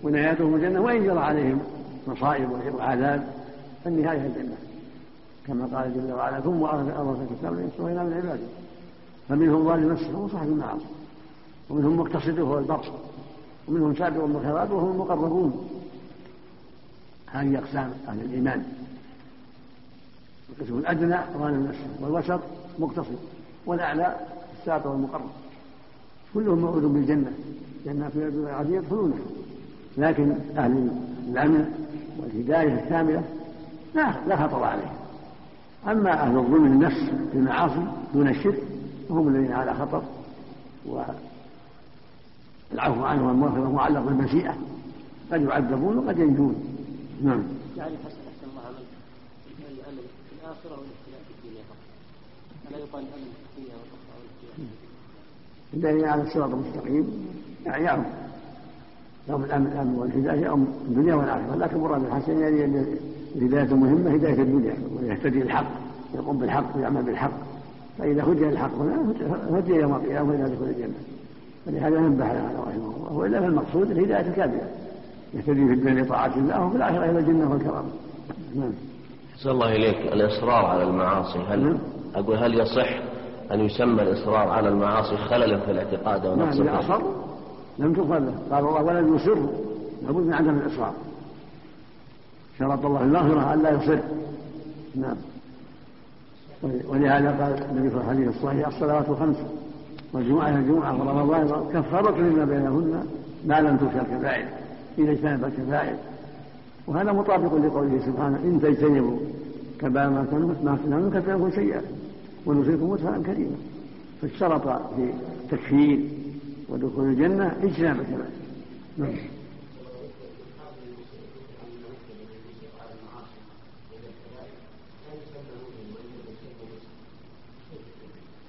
ونهايتهم الجنة وإن جرى عليهم مصائب وعذاب فالنهاية الجنة. كما قال جل وعلا ثم أورث الكتاب لينصرنا من عباده. فمنهم ظالم نفسه وصاحب المعاصي ومنهم مقتصد وهو البر ومنهم سابق بالخيرات وهم المقربون. هذه أقسام أهل الإيمان. القسم الأدنى ظالم نفسه والوسط مقتصد والأعلى السابق والمقرب. كلهم موعود بالجنة. جنات عدن يدخلونها. لكن أهل الأمن والهداية الكاملة لا لا خطر عليهم أما أهل الظلم النفس في المعاصي دون الشرك فهم الذين على خطر والعفو عنهم والمغفرة معلق بالمشيئة قد يعذبون وقد ينجون. نعم. يعني حسن أحسن الله عمل الأمل في الآخرة والاختلاف في الدنيا. فقط ألا يقال الأمل في الدنيا والأخرى الذين على الصراط المستقيم يعني يعم يوم الامن الامن والهداية يوم الدنيا والآخرة. لكن مراد الحسن يعني الهدايه المهمه هداية الدنيا. ويهتدي الحق يقوم بالحق ويعمل بالحق. فإذا هدي الحق هنا هدي يوم القيامة إلى دخول الجنة. فلهذا نبه على رحمه الله. وإلا فالمقصود الهداية الكاملة. يهتدي في الدنيا لطاعة الله وفي الآخرة إلى الجنة والكرامه نعم. أحسن الله إليك. الإصرار على المعاصي هل نعم. أقول هل يصح أن يسمى الإصرار على المعاصي خللا في الاعتقاد أو نعم إذا أصر لم تغفر له قال الله ولن يصر لابد من عدم الإصرار. شرط الله المغفرة أن لا يصر. نعم. ولهذا قال النبي في الحديث الصحيح الصلوات الخمس والجمعة إلى الجمعة ورمضان كفرت لما بينهن ما لم تنكر الكبائر إذا اجتنب الكبائر وهذا مطابق لقوله سبحانه إن تجتنبوا كبائر ما كنا نكفر عنكم سيئات ونصيبكم مدخلا كريما. فاشترط في تكفير ودخول الجنة اجتناب الكبائر نعم.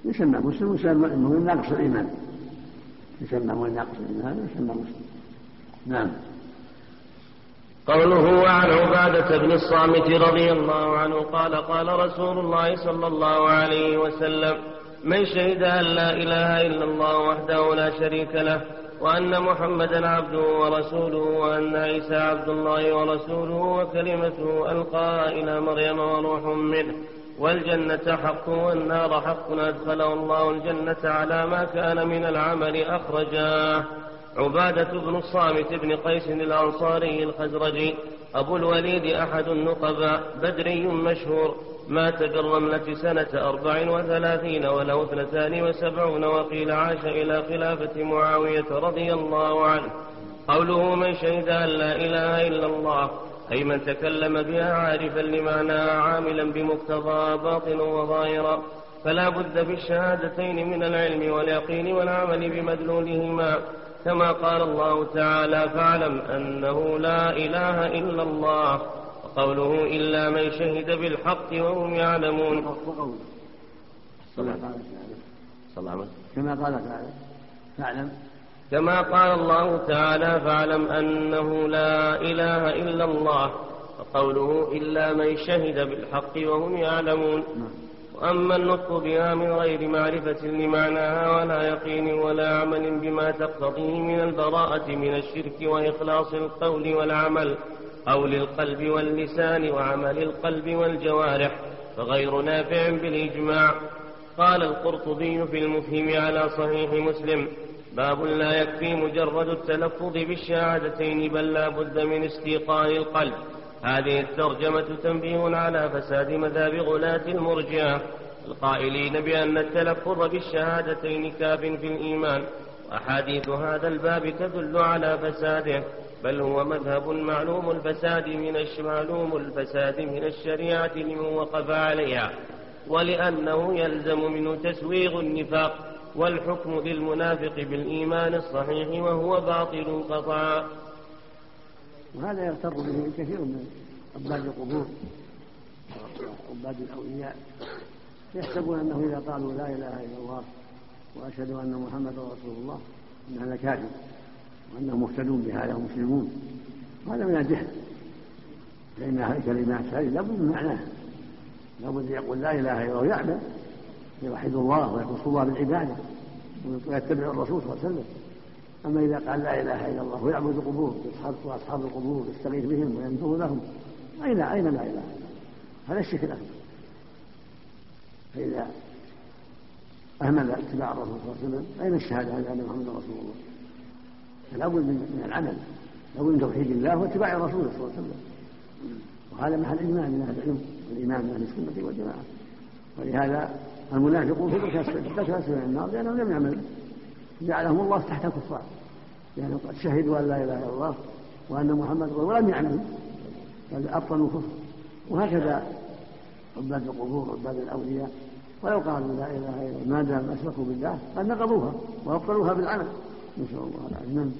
يسمى مسلم ويسمى من ناقص الإيمان. يسمى من ناقص الإيمان ويسمى مسلم. نعم. قوله وعن عبادة بن الصامت رضي الله عنه قال قال رسول الله صلى الله عليه وسلم من شهد أن لا إله إلا الله وحده لا شريك له وأن محمدا عبده ورسوله وأن عيسى عبد الله ورسوله وكلمته ألقى إلى مريم وروح منه. والجنة حق والنار حق أدخله الله الجنة على ما كان من العمل أخرجاه. عبادة بن الصامت بن قيس الأنصاري الخزرجي أبو الوليد أحد النقباء بدري مشهور مات بالرملة سنة أربع وثلاثين وله اثنتان وسبعون وقيل عاش إلى خلافة معاوية رضي الله عنه. قوله من شهد أن لا إله إلا الله أي من تكلم بها عارفا لمعناها عاملا بمقتضى باطن وظاهرا فلا بد بالشهادتين من العلم واليقين والعمل بمدلولهما. كما قال الله تعالى فاعلم أنه لا إله إلا الله وقوله إلا من شهد بالحق وهم يعلمون. كما قال تعالى. فاعلم. كما قال الله تعالى فاعلم أنه لا إله إلا الله وقوله إلا من شهد بالحق وهم يعلمون. نعم. وأما النطق بها من غير معرفة لمعناها ولا يقين ولا عمل بما تقتضيه من البراءة من الشرك وإخلاص القول والعمل قول القلب واللسان وعمل القلب والجوارح فغير نافع بالإجماع. قال القرطبي في المفهم على صحيح مسلم باب لا يكفي مجرد التلفظ بالشهادتين بل لا بد من استيقاظ القلب. هذه الترجمة تنبيه على فساد مذهب غلاة المرجئة القائلين بأن التلفظ بالشهادتين كاف في الإيمان. وأحاديث هذا الباب تدل على فساده بل هو مذهب معلوم الفساد من معلوم الفساد من الشريعة لمن وقف عليها. ولأنه يلزم منه تسويغ النفاق والحكم للمنافق بالإيمان الصحيح وهو باطل قطعا. وهذا يغتر به كثير من عباد القبور وعباد الأولياء. يحسبون انه إذا قالوا لا إله إلا الله واشهد أن محمدا رسول الله أن هذا كافر وأنهم مهتدون بهذا ومسلمون. وهذا من الجهل. فإن هذه الكلمات هذه لابد من معناها. لابد يقول لا إله إلا الله ويعلم يوحد الله ويخص الله بالعبادة ويتبع الرسول صلى الله عليه وسلم. أما إذا قال لا إله إلا الله ويعبد القبور وأصحاب القبور يستغيث بهم وينذر لهم أين أين لا إله إلا الله؟ هذا الشرك الأكبر. فإذا أهمل اتباع الرسول صلى الله عليه وسلم أين الشهادة على أن محمدا رسول الله؟ بد من العمل. بد من توحيد الله واتباع الرسول صلى الله عليه وسلم. وهذا محل إجماع من أهل العلم والإيمان من أهل السنة والجماعة. ولهذا المنافقون في درك أسفل النار لأنهم لم يعملوا. جعلهم الله تحت الكفار. يعني قد شهدوا أن لا إله إلا الله وأن محمد ولم يعملوا بل أبطلوا الكفر. وهكذا عباد القبور وعباد الأولياء. ولو قالوا لا إله إلا الله ما دام أشركوا بالله قد نقضوها وأبطلوها بالعمل. نسأل الله العافية. نعم.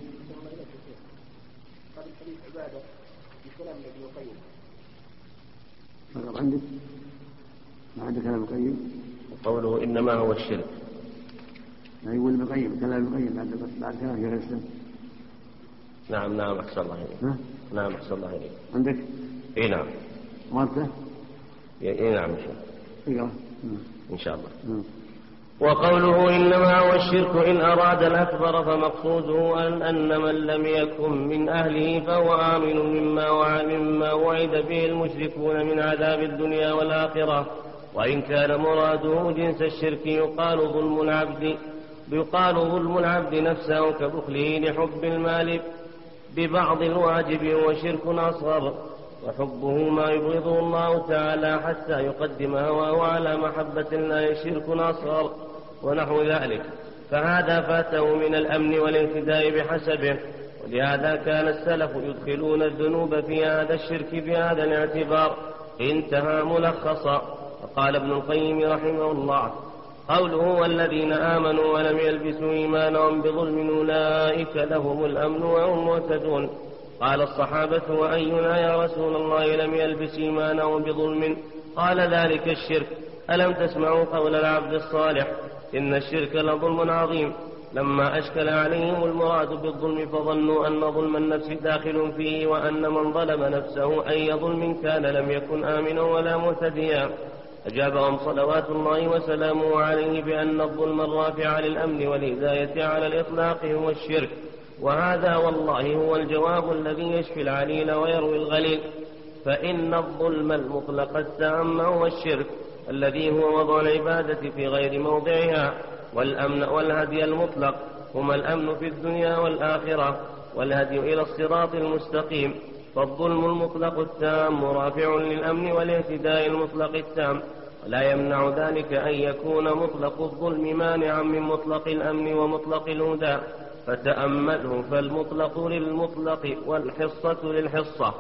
عندك؟ ما عندك كلام القيم قوله إنما هو الشرك. لا يقول ابن القيم كلام ابن القيم بعد بعد كلام شيخ الإسلام. نعم نعم أحسن الله إليك. نعم أحسن الله إليك. عندك؟ إي نعم. مرته؟ إي نعم إن شاء الله. إن شاء الله. وقوله إنما هو الشرك إن أراد الأكبر فمقصوده أن أن من لم يكن من أهله فهو آمن مما مما وعد به المشركون من عذاب الدنيا والآخرة. وإن كان مراده جنس الشرك يقال ظلم العبد. يقال ظلم العبد نفسه كبخله لحب المال ببعض الواجب هو شرك أصغر وحبه ما يبغضه الله تعالى حتى يقدم هواه على محبة الله شرك أصغر ونحو ذلك. فهذا فاته من الأمن والانفداء بحسبه ولهذا كان السلف يدخلون الذنوب في هذا الشرك بهذا الاعتبار. انتهى ملخصا. وقال ابن القيم رحمه الله قوله والذين آمنوا ولم يلبسوا إيمانهم بظلم أولئك لهم الأمن وهم مهتدون. قال الصحابة وأينا يا رسول الله لم يلبس إيمانه بظلم؟ قال ذلك الشرك. ألم تسمعوا قول العبد الصالح؟ إن الشرك لظلم عظيم. لما أشكل عليهم المراد بالظلم فظنوا أن ظلم النفس داخل فيه وأن من ظلم نفسه أي ظلم كان لم يكن آمنا ولا مهتديا. أجابهم صلوات الله وسلامه عليه بأن الظلم الرافع للأمن والهداية على الإطلاق هو الشرك. وهذا والله هو الجواب الذي يشفي العليل ويروي الغليل. فإن الظلم المطلق التام هو الشرك الذي هو وضع العبادة في غير موضعها. والأمن والهدي المطلق هما الأمن في الدنيا والآخرة. والهدي إلى الصراط المستقيم. فالظلم المطلق التام رافع للأمن والاهتداء المطلق التام ولا يمنع ذلك أن يكون مطلق الظلم مانعا من مطلق الأمن ومطلق الهدى. فتأمله فالمطلق للمطلق والحصة للحصة.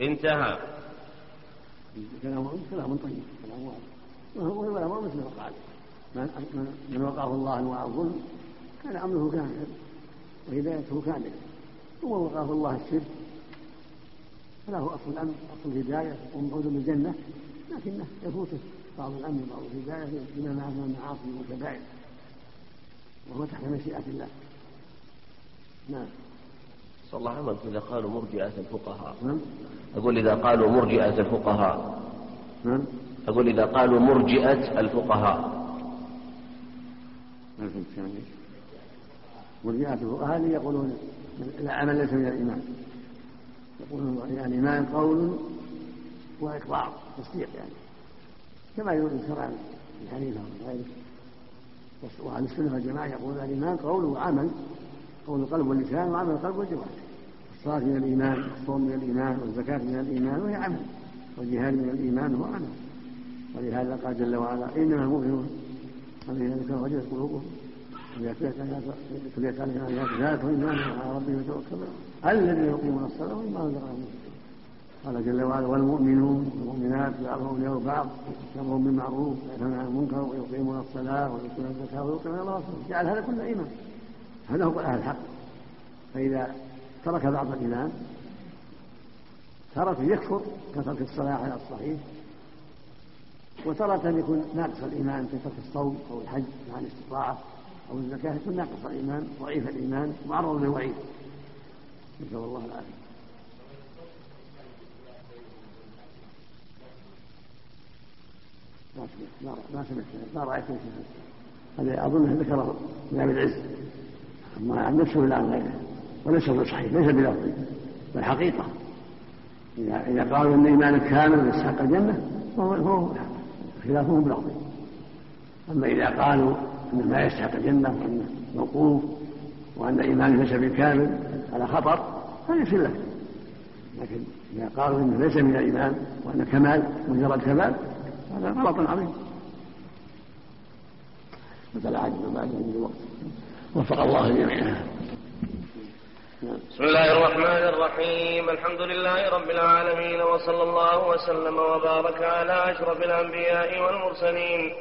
انتهى. كلام كلام طيب كلام واضح وهو الأمر مثل ما قال من وقاه الله أنواع الظلم كان أمره كاملا وهدايته كاملة ومن وقاه الله الشرك. فله أصل الأمن أصل الهداية وموعود بالجنة لكنه يفوته بعض الأمن وبعض الهداية بما معه من المعاصي والكبائر وهو تحت مشيئة الله. نعم. صلى الله عليه وسلم إذا قالوا مرجئة الفقهاء. نعم. أقول إذا قالوا مرجئة الفقهاء. نعم. أقول إذا قالوا مرجئة الفقهاء. ما فهمت مرجئة الفقهاء اللي يقولون العمل ليس من الإيمان. يقولون يعني الإيمان قول وإقرار تصديق يعني. كما يقول الشرع في حنيفة وغيره وأهل السنة والجماعة يقولون الإيمان قول وعمل قول القلب واللسان وعمل القلب والجوارح. الصلاة من الإيمان والصوم من الإيمان والزكاة من الإيمان وهي عمل. والجهاد من الإيمان هو عمل. ولهذا قال جل وعلا إنما المؤمنون الذين ذكر وجدت قلوبهم. إذا تليت عليهم آيات ذات وإيمان على ربهم يتوكلون. الذين يقيمون الصلاة وإما رزقناهم قال جل وعلا والمؤمنون والمؤمنات بعضهم أولياء بعض يأمرون بالمعروف وينهون عن المنكر ويقيمون الصلاة ويؤتون الزكاة ويؤتون الله ورسوله. جعل هذا كله إيمان. هذا هو أهل الحق. فإذا ترك بعض الإيمان ترك يكفر كترك الصلاة على الصحيح وترك أن يكون ناقص الإيمان كترك الصوم أو الحج مع الاستطاعة أو الزكاة يكون ناقص الإيمان ضعيف الإيمان معرض للوعيد. نسأل الله العافية. ما سمعت ما رأيت هذا أظنه ذكره من أبي العز. أما عن نفسه لا عن غيره. وليس بصحيح. ليس بلفظ بل حقيقة. إذا قالوا أن إيمانك كامل يستحق الجنة فهو خلافهم بلفظ أما إذا قالوا أنه ما يستحق الجنة وأنه موقوف وأن إيمانه ليس بالكامل على خطر هذا في لك. لكن إذا قالوا إنه ليس من الإيمان وأن كمال مجرد كمال هذا غلط عظيم. مثل عجل بعد من الوقت وفق الله الجميع بسم الله الرحمن الرحيم. الحمد لله رب العالمين وصلى الله وسلم وبارك على أشرف الأنبياء والمرسلين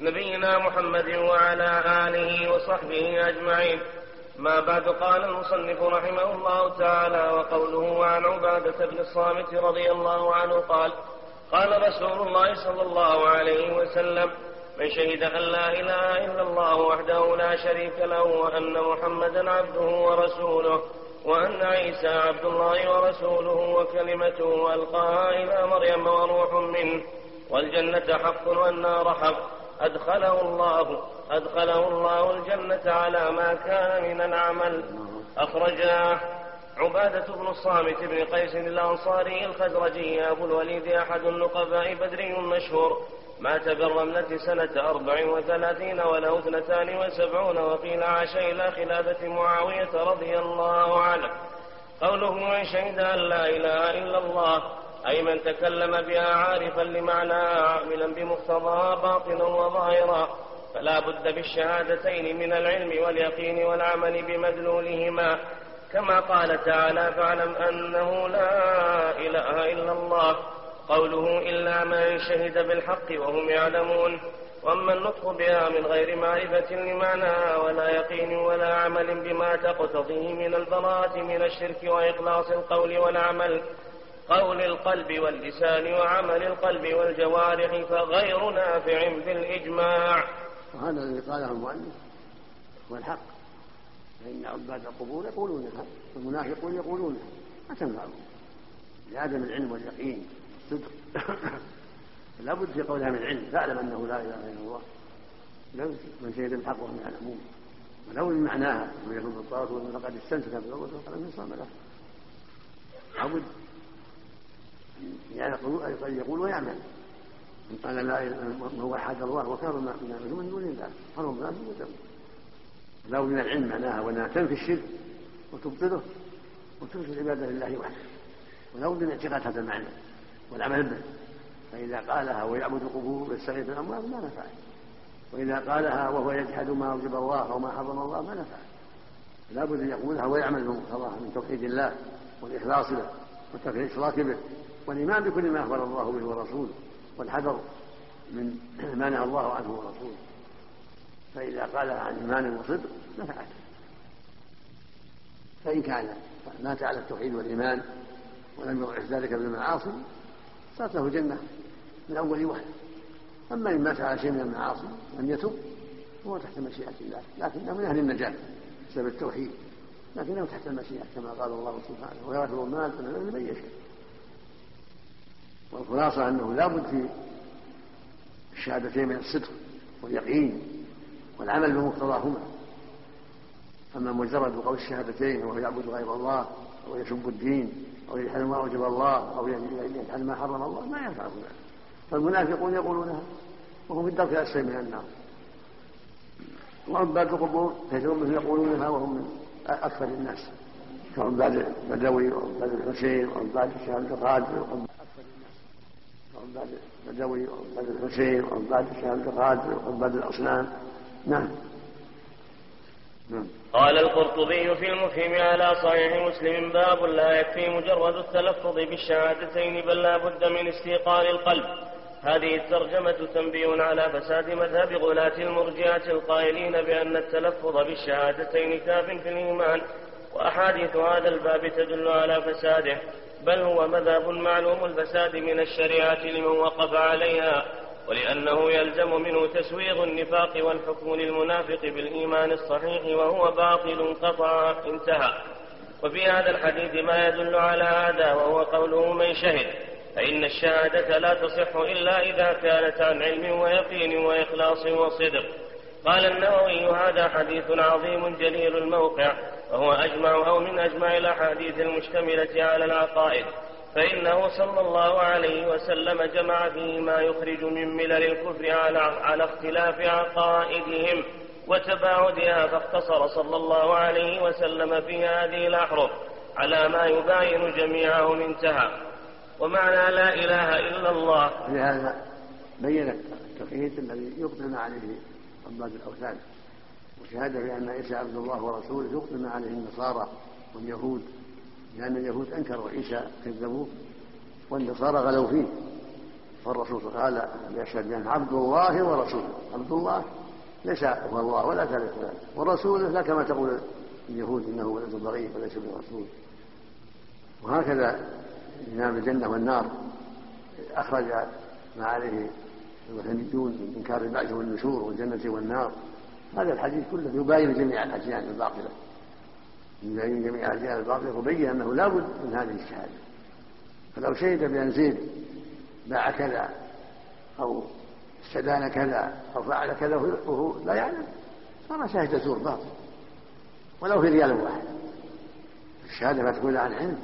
نبينا محمد وعلى آله وصحبه أجمعين. ما بعد قال المصنف رحمه الله تعالى وقوله عن عبادة بن الصامت رضي الله عنه قال قال رسول الله صلى الله عليه وسلم من شهد أن لا إله إلا الله وحده لا شريك له وأن محمدا عبده ورسوله وأن عيسى عبد الله ورسوله وكلمته ألقاها إلى مريم وروح منه والجنة حق والنار حق أدخله الله أدخله الله الجنة على ما كان من العمل. أخرجاه عبادة بن الصامت بن قيس الأنصاري الخزرجي أبو الوليد أحد النقباء بدري مشهور مات بالرملة سنة أربع وثلاثين وله اثنتان وسبعون وقيل عاش إلى خلافة معاوية رضي الله عنه. قوله من شهد أن لا إله إلا الله أي من تكلم بها عارفا لمعناها عاملا بمقتضاها باطنا وظاهرا فلا بد بالشهادتين من العلم واليقين والعمل بمدلولهما. كما قال تعالى فاعلم أنه لا إله إلا الله قوله إلا من شهد بالحق وهم يعلمون وأما النطق بها من غير معرفة لمعناها ولا يقين ولا عمل بما تقتضيه من البراءة من الشرك وإخلاص القول والعمل قول القلب واللسان وعمل القلب والجوارح فغير نافع بالإجماع. وهذا الذي قاله المؤلف هو الحق. فإن عباد القبور يقولونها والمنافقون يقولونها. ما تنفعهم لعدم العلم واليقين الصدق. لا بد في قولها من علم فاعلم أنه لا إله إلا الله. من شهد الحق وهم يعلمون. ولو من معناها من يكون بالطاغوت فقد استمسك بالاول وقال من صام له. لابد يعني يقول ويعمل. من قال لا من وحد الله وكان ما يعمل من دون الله. حرم لا ودم لو من العلم معناها وأنها تنفي الشرك وتبطله وتنفي العبادة لله وحده. ولو من اعتقاد هذا المعنى والعمل به. فإذا قالها ويعبد القبور ويستغيث بالأموات ما نفعه وإذا قالها وهو يجحد ما أوجب الله أو ما حرم الله ما نفعه لا بد أن يقولها ويعمل بمقتضاها من توحيد الله والإخلاص له وترك الإشراك به. والإيمان بكل ما أخبر الله به ورسوله والحذر من ما نهى الله عنه ورسوله. فإذا قالها عن إيمان وصدق نفعت فإن كان مات على التوحيد والإيمان ولم يضعف ذلك بالمعاصي صارت له جنة من أول وهلة أما إن مات على شيء من المعاصي لم يتب فهو تحت مشيئة الله. لكنه من أهل النجاة بسبب التوحيد. لكنه تحت المشيئة كما قال الله سبحانه ويغفر المال من يشاء والخلاصة أنه لا بد في الشهادتين من الصدق واليقين والعمل بمقتضاهما. أما مجرد قول الشهادتين وهو يعبد غير الله أو يسب الدين أو يجحد ما أوجب الله أو يجحد ما حرم الله ما ينفعه ذلك فالمنافقون يقولونها وهم في الدرك الأسفل من النار. وعباد القبور كثير منهم يقولونها وهم من أكثر الناس. كعباد البدوي وعباد الحسين وعباد الشهادة القادر وعباد البدوي وعباد الحسين وعباد الشهادة القادر وعباد الأصنام. نعم. نعم. قال القرطبي في المفهم على صحيح مسلم باب لا يكفي مجرد التلفظ بالشهادتين بل لا بد من استيقان القلب. هذه الترجمة تنبيه على فساد مذهب غلاة المرجئة القائلين بأن التلفظ بالشهادتين كاف في الإيمان وأحاديث هذا الباب تدل على فساده. بل هو مذهب معلوم الفساد من الشريعة لمن وقف عليها ولأنه يلزم منه تسويغ النفاق والحكم للمنافق بالإيمان الصحيح وهو باطل قطع انتهى. وفي هذا الحديث ما يدل على هذا وهو قوله من شهد فإن الشهادة لا تصح إلا إذا كانت عن علم ويقين وإخلاص وصدق. قال النووي هذا حديث عظيم جليل الموقع وهو أجمع أو من أجمع الأحاديث المشتملة على العقائد فإنه صلى الله عليه وسلم جمع فيه ما يخرج من ملل الكفر على, على اختلاف عقائدهم وتباعدها فاقتصر صلى الله عليه وسلم في هذه الأحرف على ما يباين جميعهم انتهى. ومعنى لا إله إلا الله. لهذا بين التوحيد الذي يقدم عليه عباد الأوثان. وشهادة بأن عيسى عبد الله ورسوله يقدم عليه النصارى واليهود لأن اليهود أنكروا عيسى كذبوه والنصارى غلوا فيه. فالرسول قال يشهد بأنه عبد الله ورسوله. عبد الله ليس هو الله ولا ثالث ذلك ورسوله لا كما تقول اليهود إنه ولد ضغير وليس برسول. وهكذا إمام الجنة والنار. أخرج ما عليه الوثنيون من إنكار البعث والنشور والجنة والنار. هذا الحديث كله يباين جميع الأديان الباطلة. يبين جميع الأديان الباطلة وبين أنه لا بد من هذه الشهادة. فلو شهد بأن زيد باع كذا أو استدان كذا أو فعل كذا وهو لا يعلم. صار شاهد زور باطل. ولو في ريال واحد. الشهادة ما تكون عن علم.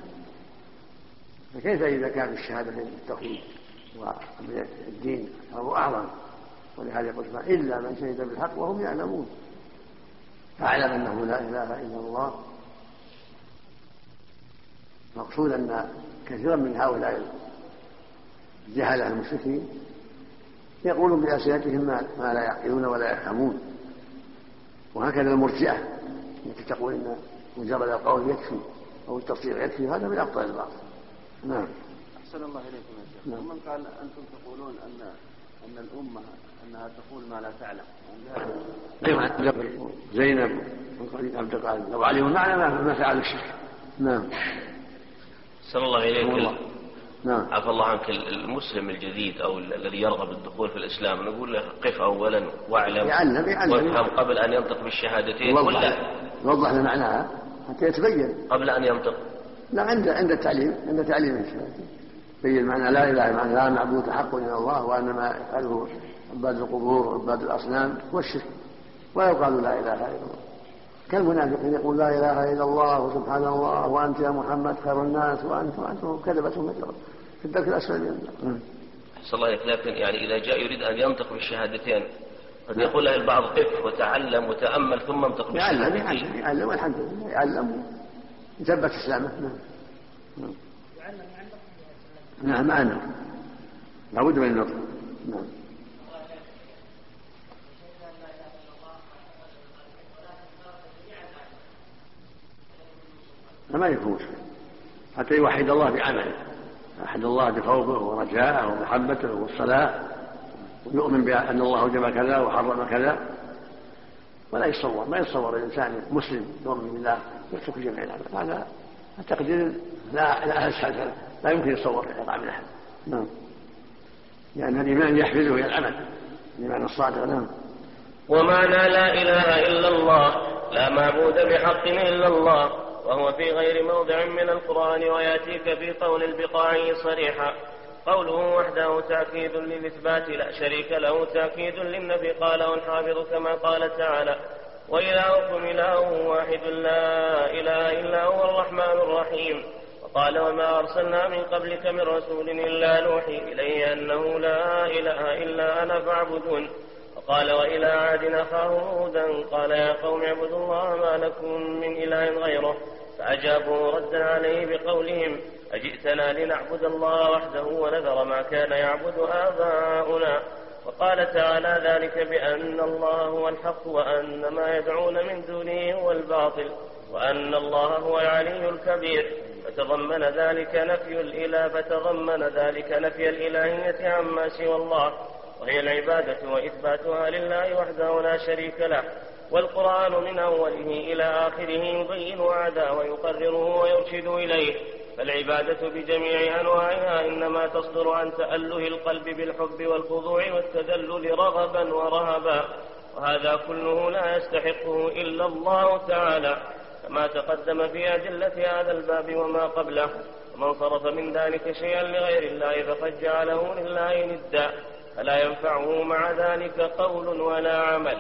فكيف إذا كان الشهادة من التوحيد والدين فهو أعظم؟ ولهذا يقول إلا من شهد بالحق وهم يعلمون. فاعلم أنه لا إله إلا الله. مقصود أن كثيرا من هؤلاء الجهلة المشركين يقولون بألسنتهم ما لا يعقلون ولا يفهمون. وهكذا المرجئة التي تقول إن مجرد القول يكفي أو التصديق يكفي هذا من أبطال الباطل. نعم. أحسن الله إليكم يا شيخ. نعم. ومن قال أنتم تقولون أن أن الأمة أنها تقول ما لا تعلم. زينب عبد القادر. لو علموا المعنى ما فعلوا الشرك نعم. صلى الله إليك. نعم. عفى الله عنك المسلم الجديد أو الذي يرغب الدخول في الإسلام. نقول له قف اولا واعلم. يعلم يعلم وافهم قبل أن ينطق بالشهادتين. كلها وضح له معناها. حتى يتبين. قبل أن ينطق. لا عند عند التعليم. عند تعليم الشهادتين بين معنى لا إله إلا الله لا معبود حق الا الله وأن ما يفعله عباد القبور وعباد الأصنام هو الشرك ولا يقال لا إله إلا الله. كالمنافقين يقول لا إله إلا الله وسبحان الله وأنت يا محمد خير الناس وانت وأنتم كذبتهم في الدرك الأسفل من النار أحسن الله لكن يعني إذا جاء يريد أن ينطق بالشهادتين قد يقول له البعض قف وتعلم وتأمل ثم انطق بالشهادتين يعلم يعلم يعلم والحمد لله. يعلم. يثبت إسلامه. نعم. نعم. نعم نعم لابد من النطق. نعم. ما يكون مشكلة حتى يوحد الله بعمله. وحد الله بخوفه ورجاءه ومحبته والصلاة. ويؤمن بأن الله جمع كذا وحرم كذا. ولا يتصور ما يتصور الإنسان مسلم يؤمن بالله يترك جميع العمل هذا التقدير لا لا أسهل لا يمكن يتصور يقع من أحد نعم. لأن الإيمان يحفزه إلى العمل. الإيمان الصادق. نعم. ومعنى لا إله إلا الله. لا معبود بحق إلا الله. وهو في غير موضع من القرآن ويأتيك في قول البقاع صريحا. قوله وحده تأكيد للإثبات لا شريك له تأكيد للنفي قاله الحافظ كما قال تعالى وإلهكم إله واحد لا إله إلا هو الرحمن الرحيم وقال وما أرسلنا من قبلك من رسول إلا نوحي إليه أنه لا إله إلا أنا فاعبدون وقال وإلى عاد أخاهم هودا قال يا قوم اعبدوا الله ما لكم من إله غيره فأجابوا ردا عليه بقولهم أجئتنا لنعبد الله وحده ونذر ما كان يعبد آباؤنا وقال تعالى ذلك بأن الله هو الحق وأن ما يدعون من دونه هو الباطل وأن الله هو العلي الكبير فتضمن ذلك نفي الإله فتضمن ذلك نفي الإلهية عما سوى الله وهي العبادة وإثباتها لله وحده لا شريك له والقرآن من أوله إلى آخره يبين هذا ويقرره ويرشد إليه. فالعبادة بجميع أنواعها إنما تصدر عن تأله القلب بالحب والخضوع والتدلل رغبا ورهبا وهذا كله لا يستحقه إلا الله تعالى. كما تقدم في أدلة هذا الباب وما قبله ومن صرف من ذلك شيئا لغير الله فقد جعله لله ندا. فلا ينفعه مع ذلك قول ولا عمل.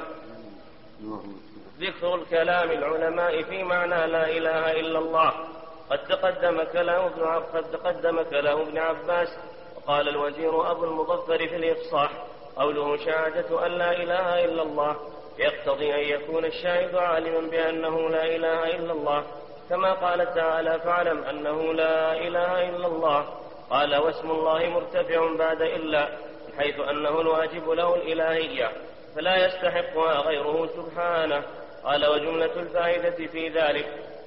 ذكر الكلام العلماء في معنى لا إله إلا الله. قد تقدم كلام ابن قد تقدم كلام ابن عباس وقال الوزير أبو المظفر في الإفصاح قوله شهادة أن لا إله إلا الله يقتضي أن يكون الشاهد عالما بأنه لا إله إلا الله. كما قال تعالى فاعلم أنه لا إله إلا الله. قال واسم الله مرتفع بعد إلا. حيث أنه الواجب له الإلهية فلا يستحقها غيره سبحانه. قال وجملة الفائدة في ذلك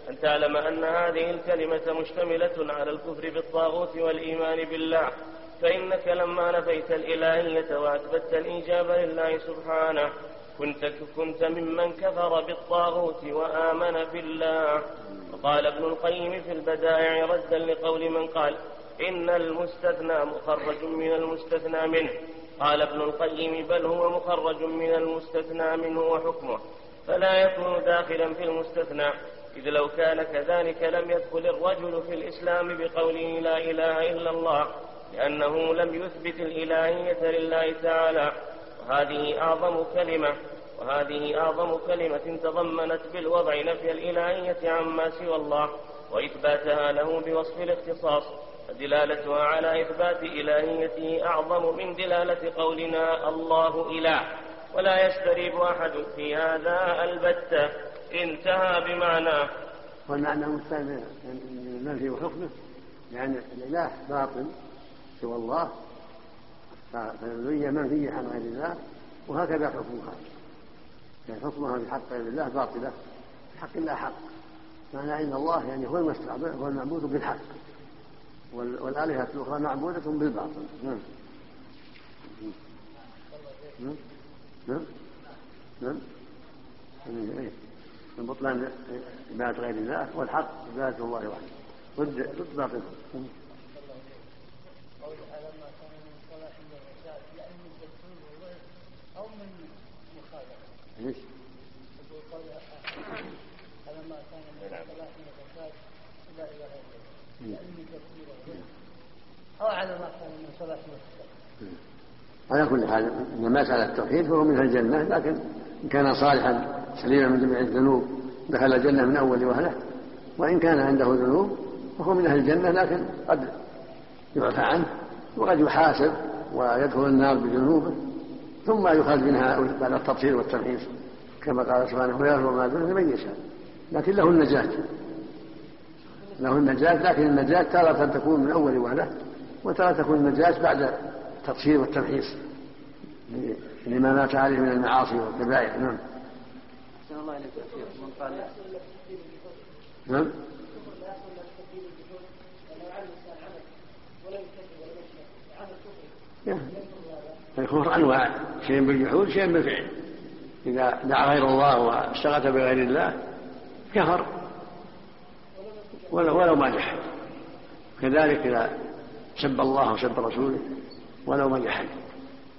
أن تعلم أن هذه الكلمة مشتملة على الكفر بالطاغوت والإيمان بالله فإنك لما نفيت الإلهية وأثبتت الإيجاب لله سبحانه كنت كنت ممن كفر بالطاغوت وآمن بالله. وقال ابن القيم في البدائع ردا لقول من قال إن المستثنى مخرج من المستثنى منه. قال ابن القيم بل هو مخرج من المستثنى منه وحكمه. فلا يكون داخلا في المستثنى إذ لو كان كذلك لم يدخل الرجل في الإسلام بقوله لا إله إلا الله لأنه لم يثبت الإلهية لله تعالى. وهذه أعظم كلمة وهذه أعظم كلمة تضمنت بالوضع نفي الإلهية عما سوى الله وإثباتها له بوصف الاختصاص. فدلالتها على إثبات إلهيته أعظم من دلالة قولنا الله إله. ولا يستريب أحد في هذا البتة انتهى بمعناه والمعنى من المنفي وحكمه لأن الإله باطل سوى الله. فالألوهية منفية عن غير الله وهكذا حكمها. يعني حكمها بحق غير الله باطلة. بحق الله حق. معنى أن الله يعني هو المستعبد هو المعبود بالحق. والآلهة الأخرى معبودة بالباطل. نعم. نعم. نعم. نعم. من بطلان عبادة غير الله والحق عبادة الله وحده ضد ضد باطل. إيش؟ فلما كان من الصلاة والزكاة لا إله إلا الله لأني كثير أو والزكاة على كل حال إن مات على التوحيد فهو من الجنة لكن إن كان صالحا سليما من جميع الذنوب دخل الجنة من أول وهلة. وإن كان عنده ذنوب فهو من أهل الجنة لكن قد يعفى عنه وقد يحاسب ويدخل النار بذنوبه ثم يخرج منها بعد التطهير والتمحيص كما قال سبحانه ويغفر ما دون لمن يشاء. لكن له النجاة. له النجاة لكن النجاة تارة تكون من أول وهلة. وتارة تكون النجاة بعد التطهير والتمحيص. لما مات عليه من المعاصي والكبائر نعم. الله إليك من قال نعم. الكفر أنواع. شيء بالجحود شيء بالفعل. إذا دعا غير الله واستغاث بغير الله كفر. ولو, ولو ما جحد. كذلك إذا سب الله وسب رسوله ولو جحد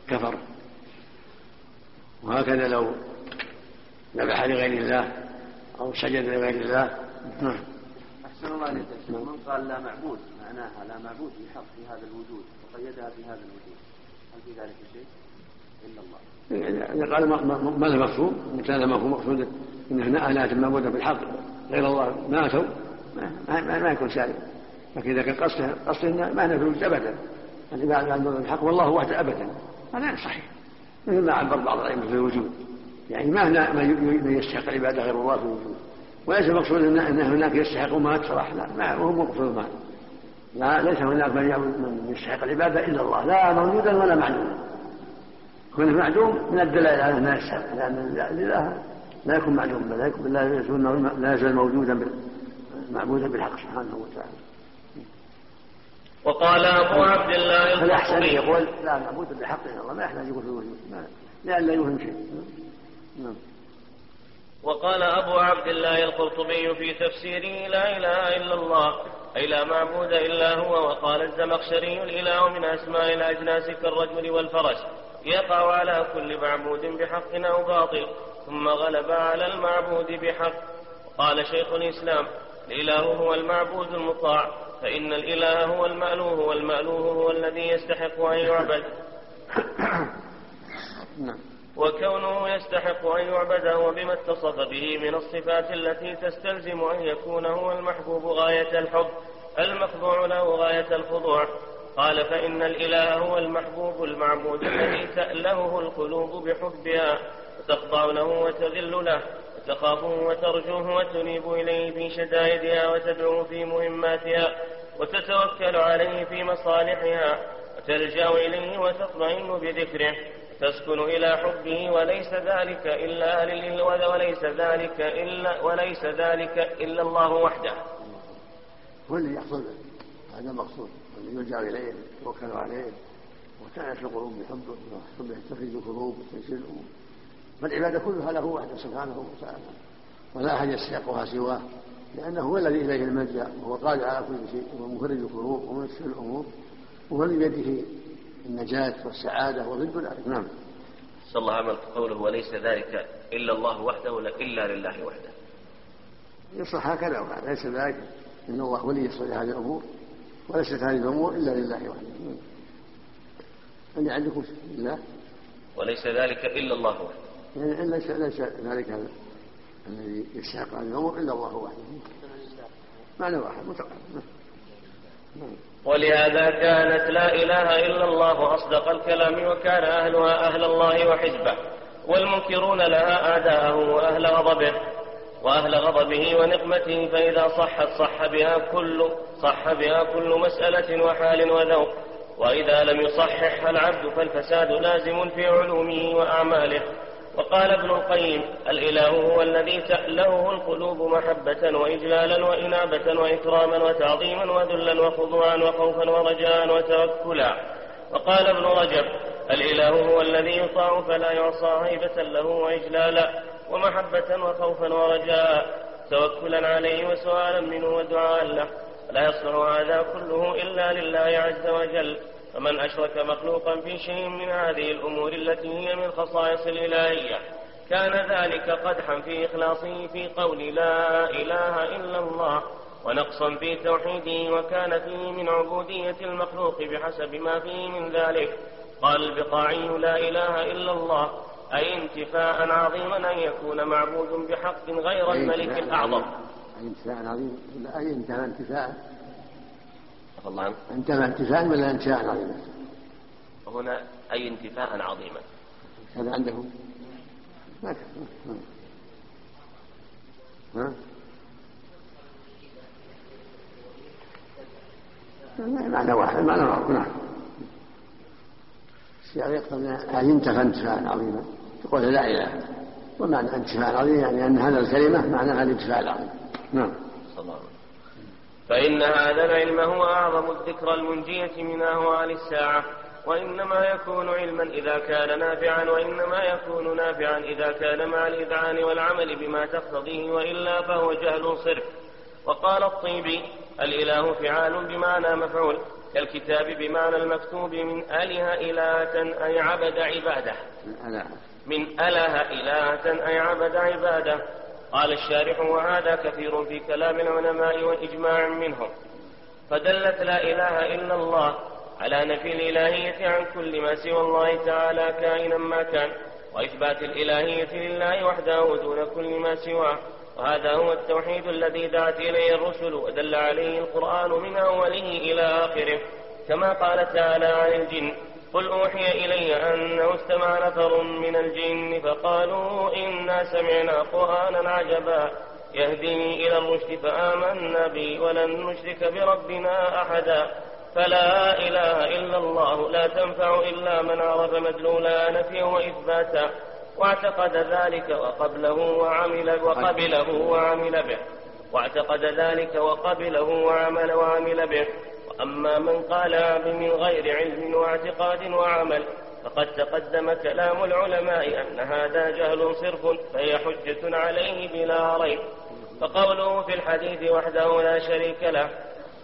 كفر. وهكذا لو ذبح لغير الله أو سجد لغير الله. نعم. أحسن الله عليك من قال لا معبود معناها لا معبود بحق في هذا الوجود وقيدها في هذا الوجود. هل في ذلك شيء؟ إلا الله. يعني قال ما له مفهوم؟ كان ما هو مقصود أن هنا آلهة معبودة بالحق غير الله ماتوا ما, ما, ما يكون سالم. لكن إذا كان قصده قصده ما نفي أبدا. العباد عن الحق والله وحده أبدا. هذا صحيح. مثل ما عبر بعض الأئمة في الوجود. يعني ما هنا من يستحق العبادة غير الله في الوجود. وليس المقصود ان هناك يستحق ما صراحة لا ما هو مقصود ما. لا ليس هناك من يستحق العبادة إلا الله. لا موجودا ولا معدوما كونه معدوم من الدلائل على يستحق لأن الاله لا يكون معدوما لا يكون لا يزال موجودا معبودا بالحق سبحانه وتعالى. وقال أبو عبد الله فالاحسن يقول؟ لا معبود الا الله ما يحتاج يقول في الوجود لئلا يوهم شيء. نعم. وقال أبو عبد الله القرطبي في تفسيره لا إله إلا الله أي لا معبود إلا هو وقال الزمخشري الإله من أسماء الأجناس كالرجل والفرس يقع على كل معبود بحق أو باطل ثم غلب على المعبود بحق. وقال شيخ الإسلام الإله هو المعبود المطاع. فإن الإله هو المألوه والمألوه هو الذي يستحق أن يعبد. وكونه يستحق أن يعبد هو بما اتصف به من الصفات التي تستلزم أن يكون هو المحبوب غاية الحب المخضوع له غاية الخضوع. قال فإن الإله هو المحبوب المعبود الذي تألهه القلوب بحبها وتخضع له وتذل له. وتخافه وترجوه وتنيب إليه في شدائدها وتدعو في مهماتها وتتوكل عليه في مصالحها وتلجأ إليه وتطمئن بذكره تسكن إلى حبه وليس ذلك إلا لله وليس ذلك إلا وليس ذلك إلا الله وحده. هو الذي يحصل هذا مقصود. والذي يلجأ إليه يتوكل عليه وتعيش القلوب بحبه وحبه تخرج القلوب وتيسير الأمور فالعبادة كلها له وحده سبحانه وتعالى ولا أحد يستحقها سواه لأنه هو الذي إليه الملجأ وهو قادر على كل شيء وهو مخرج القلوب وميسر الأمور وهو بيده النجاة والسعادة وضد ذلك نعم. صلى الله عليه قوله وليس ذلك إلا الله وحده إلا لله وحده. يصلح هكذا ليس ذلك إن الله ولي يصلح هذه الأمور وليست هذه الأمور إلا لله وحده. اللي عندكم لله وليس ذلك إلا الله وحده. يعني ليس ليس ذلك الذي يستحق هذه الأمور إلا الله وحده. معنى واحد متقابل نعم. ولهذا كانت لا إله إلا الله أصدق الكلام وكان أهلها أهل الله وحزبه والمنكرون لها أعداءه وأهل غضبه وأهل غضبه ونقمته فإذا صحت صح بها كل صح بها كل مسألة وحال وذوق وإذا لم يصححها العبد فالفساد لازم في علومه وأعماله. وقال ابن القيم الإله هو الذي تألهه القلوب محبة وإجلالا وإنابة وإكراما وتعظيما وذلا وخضوعا وخوفا ورجاء وتوكلا. وقال ابن رجب الإله هو الذي يطاع فلا يعصى هيبة له وإجلالا ومحبة وخوفا ورجاء. توكلا عليه وسؤالا منه ودعاء له. لا يصلح هذا كله إلا لله عز وجل. فمن أشرك مخلوقا في شيء من هذه الأمور التي هي من خصائص الإلهية كان ذلك قدحا في إخلاصه في قول لا إله إلا الله ونقصا في توحيده وكان فيه من عبودية المخلوق بحسب ما فيه من ذلك. قال البقاعي لا إله إلا الله أي انتفاء عظيما أن يكون معبود بحق غير الملك الأعظم. أي انتفاء عظيم. أي انتهى انتفاء الله عنك. انتفى انتفاء ولا انتفاء عظيما هنا أي انتفاء عظيما؟ هذا عنده. ما ها؟ معنى واحد معنى واحد نعم. الشيعة يقتضي أن ينتفى انتفاء عظيما. تقول لا إله. ومعنى انتفاء عظيم يعني أن هذا الكلمة معناها الانتفاء العظيم. نعم. فإن هذا العلم هو أعظم الذكرى المنجية من أهوال الساعة وإنما يكون علما إذا كان نافعا وإنما يكون نافعا إذا كان مع الإذعان والعمل بما تقتضيه وإلا فهو جهل صرف. وقال الطيبي الإله فعال بمعنى مفعول كالكتاب بمعنى المكتوب من أله إلهة أي عبد عباده. من أله إلهة أي عبد عباده. قال الشارح وهذا كثير في كلام العلماء وإجماع منهم. فدلت لا إله إلا الله على نفي الإلهية عن كل ما سوى الله تعالى كائنا ما كان وإثبات الإلهية لله وحده دون كل ما سواه. وهذا هو التوحيد الذي دعت إليه الرسل ودل عليه القرآن من أوله إلى آخره كما قال تعالى عن الجن قل أوحي إلي أنه أستمع نفر من الجن فقالوا إنا سمعنا قرآنا عجبا. يهدي إلى الرشد فآمنا به ولن نشرك بربنا أحدا. فلا إله إلا الله لا تنفع إلا من عرف مدلولا نفيا وإثباتا واعتقد ذلك وقبله وعمل وقبله وعمل به. واعتقد ذلك وقبله وعمل وعمل به. أما من قال من غير علم واعتقاد وعمل فقد تقدم كلام العلماء أن هذا جهل صرف فهي حجة عليه بلا ريب. فقوله في الحديث وحده لا شريك له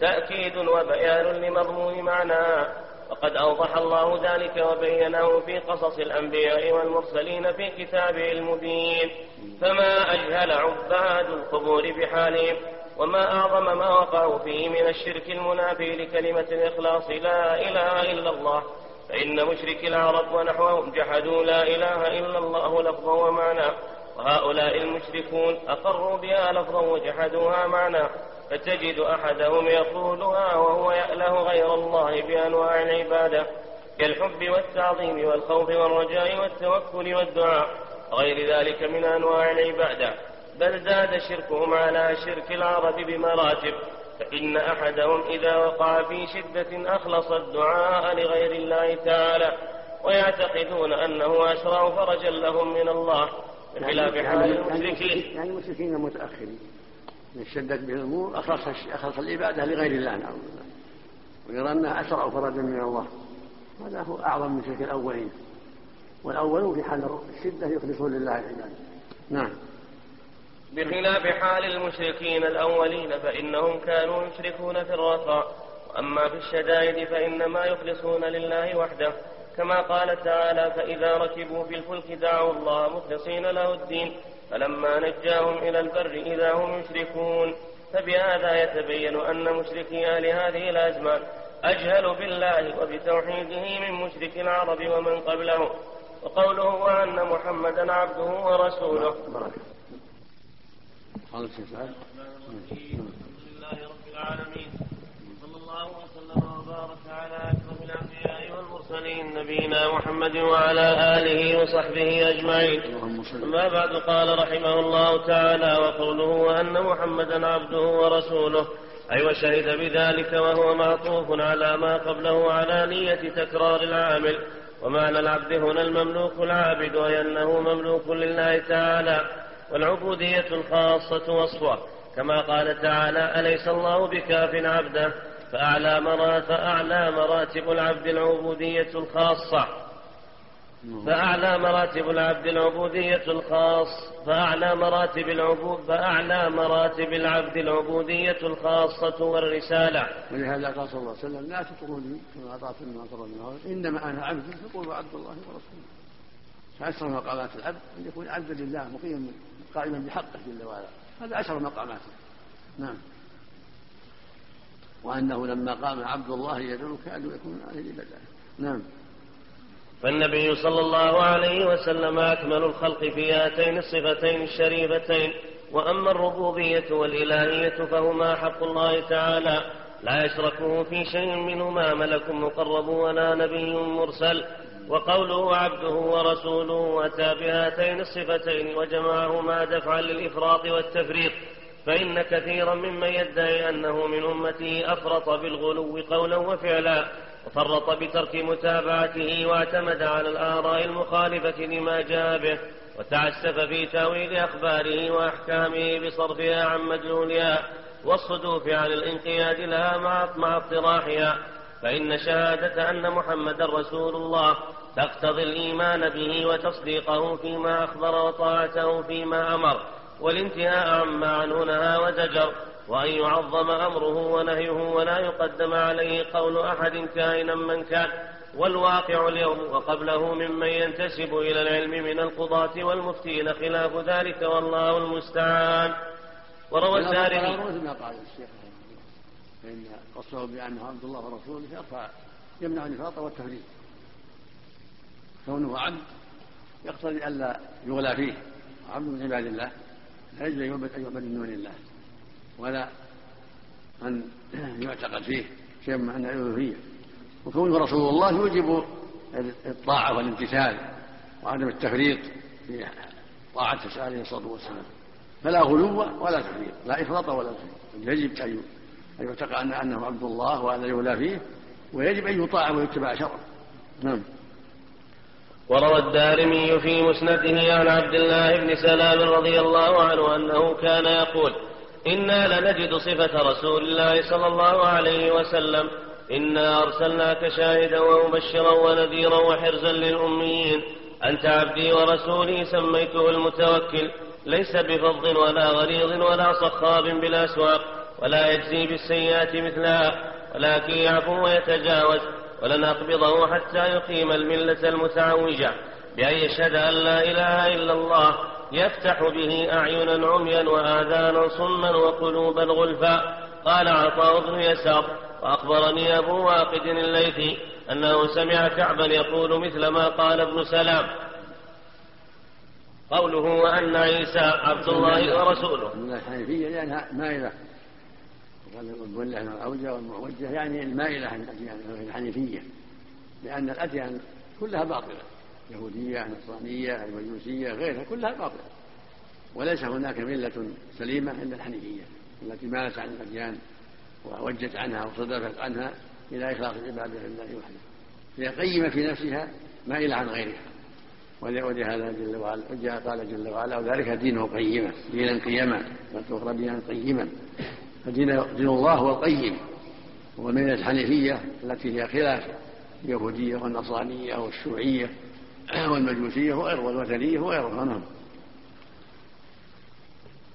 تأكيد وبيان لمضمون معناه وقد أوضح الله ذلك وبينه في قصص الأنبياء والمرسلين في كتابه المبين. فما أجهل عباد القبور بحالهم؟ وما أعظم ما وقعوا فيه من الشرك المنافي لكلمة الإخلاص لا إله إلا الله فإن مشركي العرب ونحوهم جحدوا لا إله إلا الله لفظا ومعنى وهؤلاء المشركون أقروا بها لفظا وجحدوها معنى فتجد أحدهم يقولها وهو يأله غير الله بأنواع العبادة كالحب والتعظيم والخوف والرجاء والتوكل والدعاء غير ذلك من أنواع العبادة. بل زاد شركهم على شرك العرب بمراتب فإن أحدهم إذا وقع في شدة أخلص الدعاء لغير الله تعالى ويعتقدون أنه أشرع فرجا لهم من الله بخلاف يعني حال يعني المشركين. يعني المشركين المتأخرين من الشدة به الأمور أخلص أخلص العبادة لغير الله نعوذ بالله ويرى أنها أسرع فرجا من الله. هذا هو أعظم من شرك الأولين. والأولون في حال الشدة يخلصون لله العبادة. نعم. بخلاف حال المشركين الأولين فإنهم كانوا يشركون في الرخاء وأما في الشدائد فإنما يخلصون لله وحده. كما قال تعالى فإذا ركبوا في الفلك دعوا الله مخلصين له الدين. فلما نجاهم إلى البر إذا هم يشركون. فبهذا يتبين أن مشركي أهل هذه الأزمان أجهل بالله وبتوحيده من مشرك العرب ومن قبله. وقوله وأن محمدا عبده ورسوله. الشيخ سعد. الحمد لله رب العالمين. صلى الله وسلم وبارك على أشرف الأنبياء والمرسلين نبينا محمد وعلى آله وصحبه أجمعين. أما بعد قال رحمه الله تعالى وقوله وان محمدا عبده ورسوله. أي وشهد بذلك وهو معطوف على ما قبله على نية تكرار العامل. ومعنى العبد هنا المملوك العابد أي أنه مملوك لله تعالى. والعبودية الخاصة وصفه. كما قال تعالى أليس الله بكاف عبده؟ فأعلى فأعلى مراتب العبد العبودية الخاصة. فأعلى مراتب العبد العبودية الخاص فأعلى مراتب العبود فأعلى مراتب العبد العبودية الخاصة والرسالة. ولهذا قال صلى الله عليه وسلم لا تطروني كما أطعت ما أطر إنما أنا عبد فقولوا عبد الله ورسوله. فأشرف مقامات العبد أن يكون عبدا لله مقيما. قائما بحقه جل وعلا. هذا أشرف مقاماته نعم. وأنه لما قام عبد الله يدعو كادوا يكون عليه لله نعم. فالنبي صلى الله عليه وسلم أكمل الخلق في هاتين الصفتين الشريفتين وأما الربوبية والإلهية فهما حق الله تعالى. لا يشركه في شيء منهما ملك مقرب ولا نبي مرسل. وقوله عبده ورسوله أتى بهاتين الصفتين وجمعهما دفعا للإفراط والتفريط فإن كثيرا ممن يدعي أنه من أمته أفرط بالغلو قولا وفعلا وفرط بترك متابعته واعتمد على الآراء المخالفة لما جاء به وتعسف في تأويل أخباره وأحكامه بصرفها عن مدلولها والصدوف عن الانقياد لها مع اقتراحها. فإن شهادة أن محمدا رسول الله تقتضي الإيمان به وتصديقه فيما أخبر وطاعته فيما أمر والانتهاء عما عنه نهى وزجر وأن يعظم أمره ونهيه ولا يقدم عليه قول أحد كائنا من كان والواقع اليوم وقبله ممن ينتسب إلى العلم من القضاة والمفتين خلاف ذلك والله المستعان. وروى الدارمي مثل ما قال الشيخ فإن وصفه بأنه عبد الله ورسوله يرفع يمنع النفاق والتفريط كونه عبد يقتضي ألا يغلى فيه. عبد من عباد الله لا يجوز أن يعبد يعبد من دون الله. ولا أن يعتقد فيه شيء من الألوهية وكونه رسول الله يوجب الطاعة والامتثال وعدم التفريط في طاعته عليه الصلاة والسلام. فلا غلو ولا تفريط لا إفراط ولا تفريط. يجب أن يعتقد أنه عبد الله وأن يولى فيه ويجب أن يطاع ويتبع شرعه. نعم. وروى الدارمي في مسنده عن عبد الله بن سلام رضي الله عنه أنه كان يقول إنا لنجد صفة رسول الله صلى الله عليه وسلم. إنا أرسلناك شاهدا ومبشرا ونذيرا وحرزا للأميين. أنت عبدي ورسولي سميته المتوكل. ليس بفظ ولا غليظ ولا صخاب بالأسواق ولا يجزي بالسيئات مثلها ولكن يعفو ويتجاوز ولن أقبضه حتى يقيم الملة المتعوجة بأن يشهد أن لا إله إلا الله يفتح به أعينا عميا وآذانا صما وقلوبا غلفا. قال عطاء بن يسار وأخبرني أبو واقد الليثي أنه سمع كعبا يقول مثل ما قال ابن سلام. قوله وأن عيسى عبد الله ورسوله. من الحنيفية لأنها مائلة والله الأوجه والمعوجة يعني المائلة عن الأديان الحنيفية لأن الأديان كلها باطلة يهودية نصرانية المجوسية غيرها كلها باطلة. وليس هناك ملة سليمة إلا الحنيفية التي مالت عن الأديان ووجت عنها وصدفت عنها إلى إخلاص العبادة لله وحده. هي قيمة في نفسها مائلة عن غيرها. ولهذا جل وعلا وجاء قال جل وعلا وذلك دينه قيمة دينا قيما والأخرى دينا قيما فدين دين الله هو القيم. والملة الحنيفية التي هي خلاف اليهودية والنصرانية والشيوعية والمجوسية وغير والوثنية وغيرها. نعم.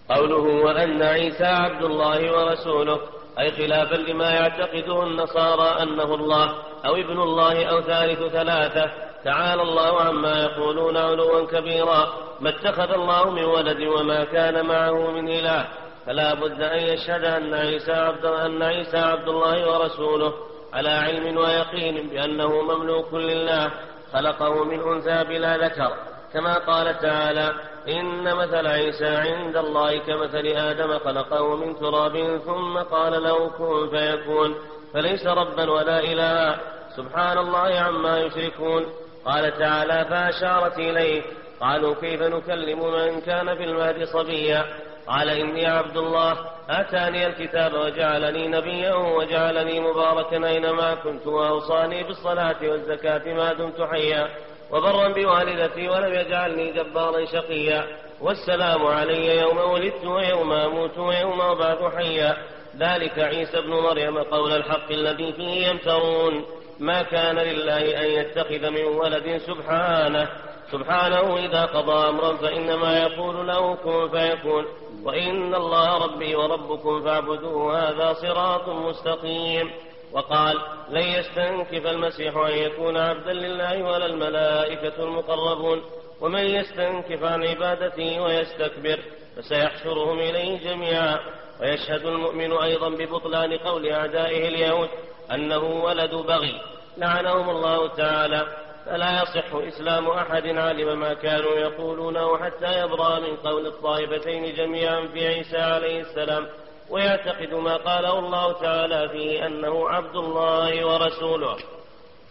قوله وأن عيسى عبد الله ورسوله أي خلافا لما يعتقده النصارى أنه الله أو ابن الله أو ثالث ثلاثة. تعالى الله عما يقولون علوا كبيرا. ما اتخذ الله من ولد وما كان معه من إله. فلا بد أن يشهد أن عيسى عبد أن عيسى عبد الله ورسوله على علم ويقين بأنه مملوك لله خلقه من أنثى بلا ذكر. كما قال تعالى إن مثل عيسى عند الله كمثل آدم خلقه من تراب ثم قال له كن فيكون. فليس ربا ولا إلها. سبحان الله عما يشركون. قال تعالى فأشارت إليه. قالوا كيف نكلم من كان في المهد صبيا؟ قال إني عبد الله. آتاني الكتاب وجعلني نبيا وجعلني مباركا أينما كنت وأوصاني بالصلاة والزكاة ما دمت حيا وبرا بوالدتي ولم يجعلني جبارا شقيا. والسلام علي يوم ولدت ويوم أموت ويوم أبعث حيا. ذلك عيسى بن مريم قول الحق الذي فيه يمترون. ما كان لله أن يتخذ من ولد سبحانه. سبحانه إذا قضى أمرا فإنما يقول له كن فيكون. وإن الله ربي وربكم فاعبدوه هذا صراط مستقيم. وقال لن يستنكف المسيح أن يكون عبدا لله ولا الملائكة المقربون. ومن يستنكف عن عبادته ويستكبر فسيحشرهم إليه جميعا. ويشهد المؤمن أيضا ببطلان قول أعدائه اليهود أنه ولد بغي. لعنهم الله تعالى. فلا يصح إسلام أحد علم ما كانوا يقولونه حتى يبرأ من قول الطائفتين جميعا في عيسى عليه السلام ويعتقد ما قاله الله تعالى فيه أنه عبد الله ورسوله.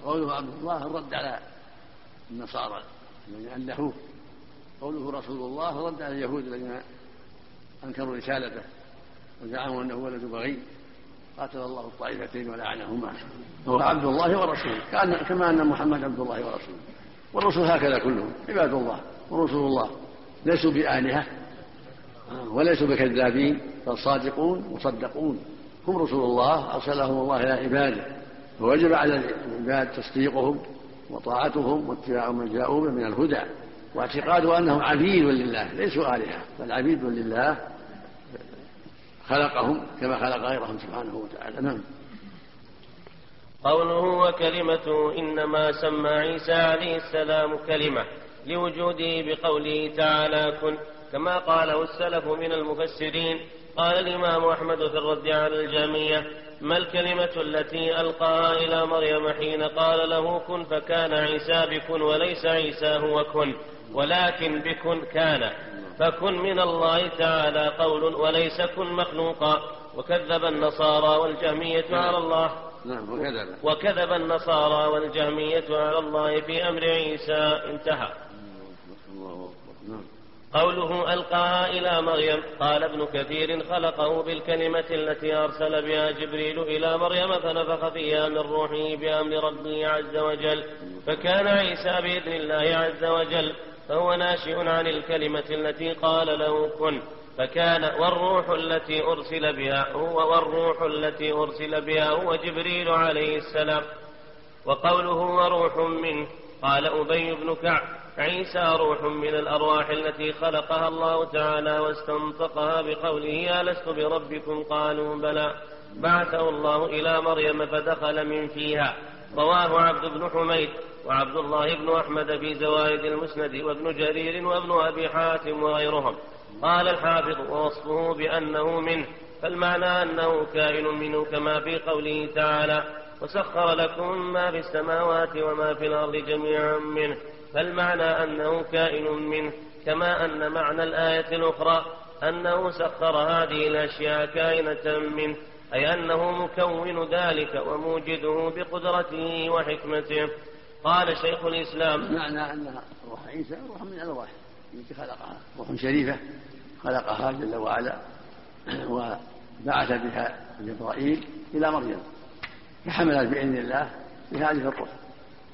قوله عبد الله الرد على النصارى الذين ألحوه قوله رسول الله رد على اليهود الذين أنكروا رسالته وزعموا أنه ولد بغي. قاتل الله الطائفتين ولعنهما. هو عبد الله ورسوله. كما أن محمد عبد الله ورسوله. والرسل هكذا كلهم. عباد الله. ورسل الله. ليسوا بآلهة. وليسوا بكذابين. بل صادقون مصدقون هم رسول الله. أرسلهم الله إلى عباده. ووجب على العباد تصديقهم وطاعتهم واتباع من جاءوا به من الهدى. واعتقاد أنهم عبيد لله. ليسوا آلهة. بل عبيد لله. خلقهم كما خلق غيرهم سبحانه وتعالى. نعم. قوله وكلمته إنما سمى عيسى عليه السلام كلمة لوجوده بقوله تعالى كن. كما قاله السلف من المفسرين قال الإمام أحمد في الرد على الجامية ما الكلمة التي ألقاها إلى مريم حين قال له كن فكان عيسى بكن وليس عيسى هو كن ولكن بكن كان؟ فكن من الله تعالى قول وليس كن مخلوقا. وكذب النصارى والجهمية على الله. نعم وكذب. وكذب النصارى والجهمية على الله في أمر عيسى. انتهى. نعم قوله ألقاها إلى مريم. قال ابن كثير خلقه بالكلمة التي أرسل بها جبريل إلى مريم فنفخ فيها من روحه بأمر ربه عز وجل. فكان عيسى بإذن الله عز وجل. فهو ناشئ عن الكلمة التي قال له كن فكان والروح التي أرسل بها هو والروح التي أرسل بها هو جبريل عليه السلام. وقوله وروح منه قال أبي بن كعب عيسى روح من الأرواح التي خلقها الله تعالى واستنطقها بقوله ألست بربكم. قالوا بلى. بعثه الله إلى مريم فدخل من فيها. رواه عبد بن حميد وعبد الله بن أحمد في زوائد المسند وابن جرير وابن أبي حاتم وغيرهم. قال الحافظ ووصفه بأنه منه فالمعنى أنه كائن منه كما في قوله تعالى وسخر لكم ما في السماوات وما في الأرض جميعا منه. فالمعنى أنه كائن منه كما أن معنى الآية الأخرى أنه سخر هذه الأشياء كائنة منه. أي أنه مكون ذلك وموجده بقدرته وحكمته. قال شيخ الإسلام معنى أن روح عيسى روح من الأرواح التي خلقها. روح شريفة خلقها جل وعلا وبعث بها جبرائيل إلى مريم. فحملت بإذن الله بهذه الروح.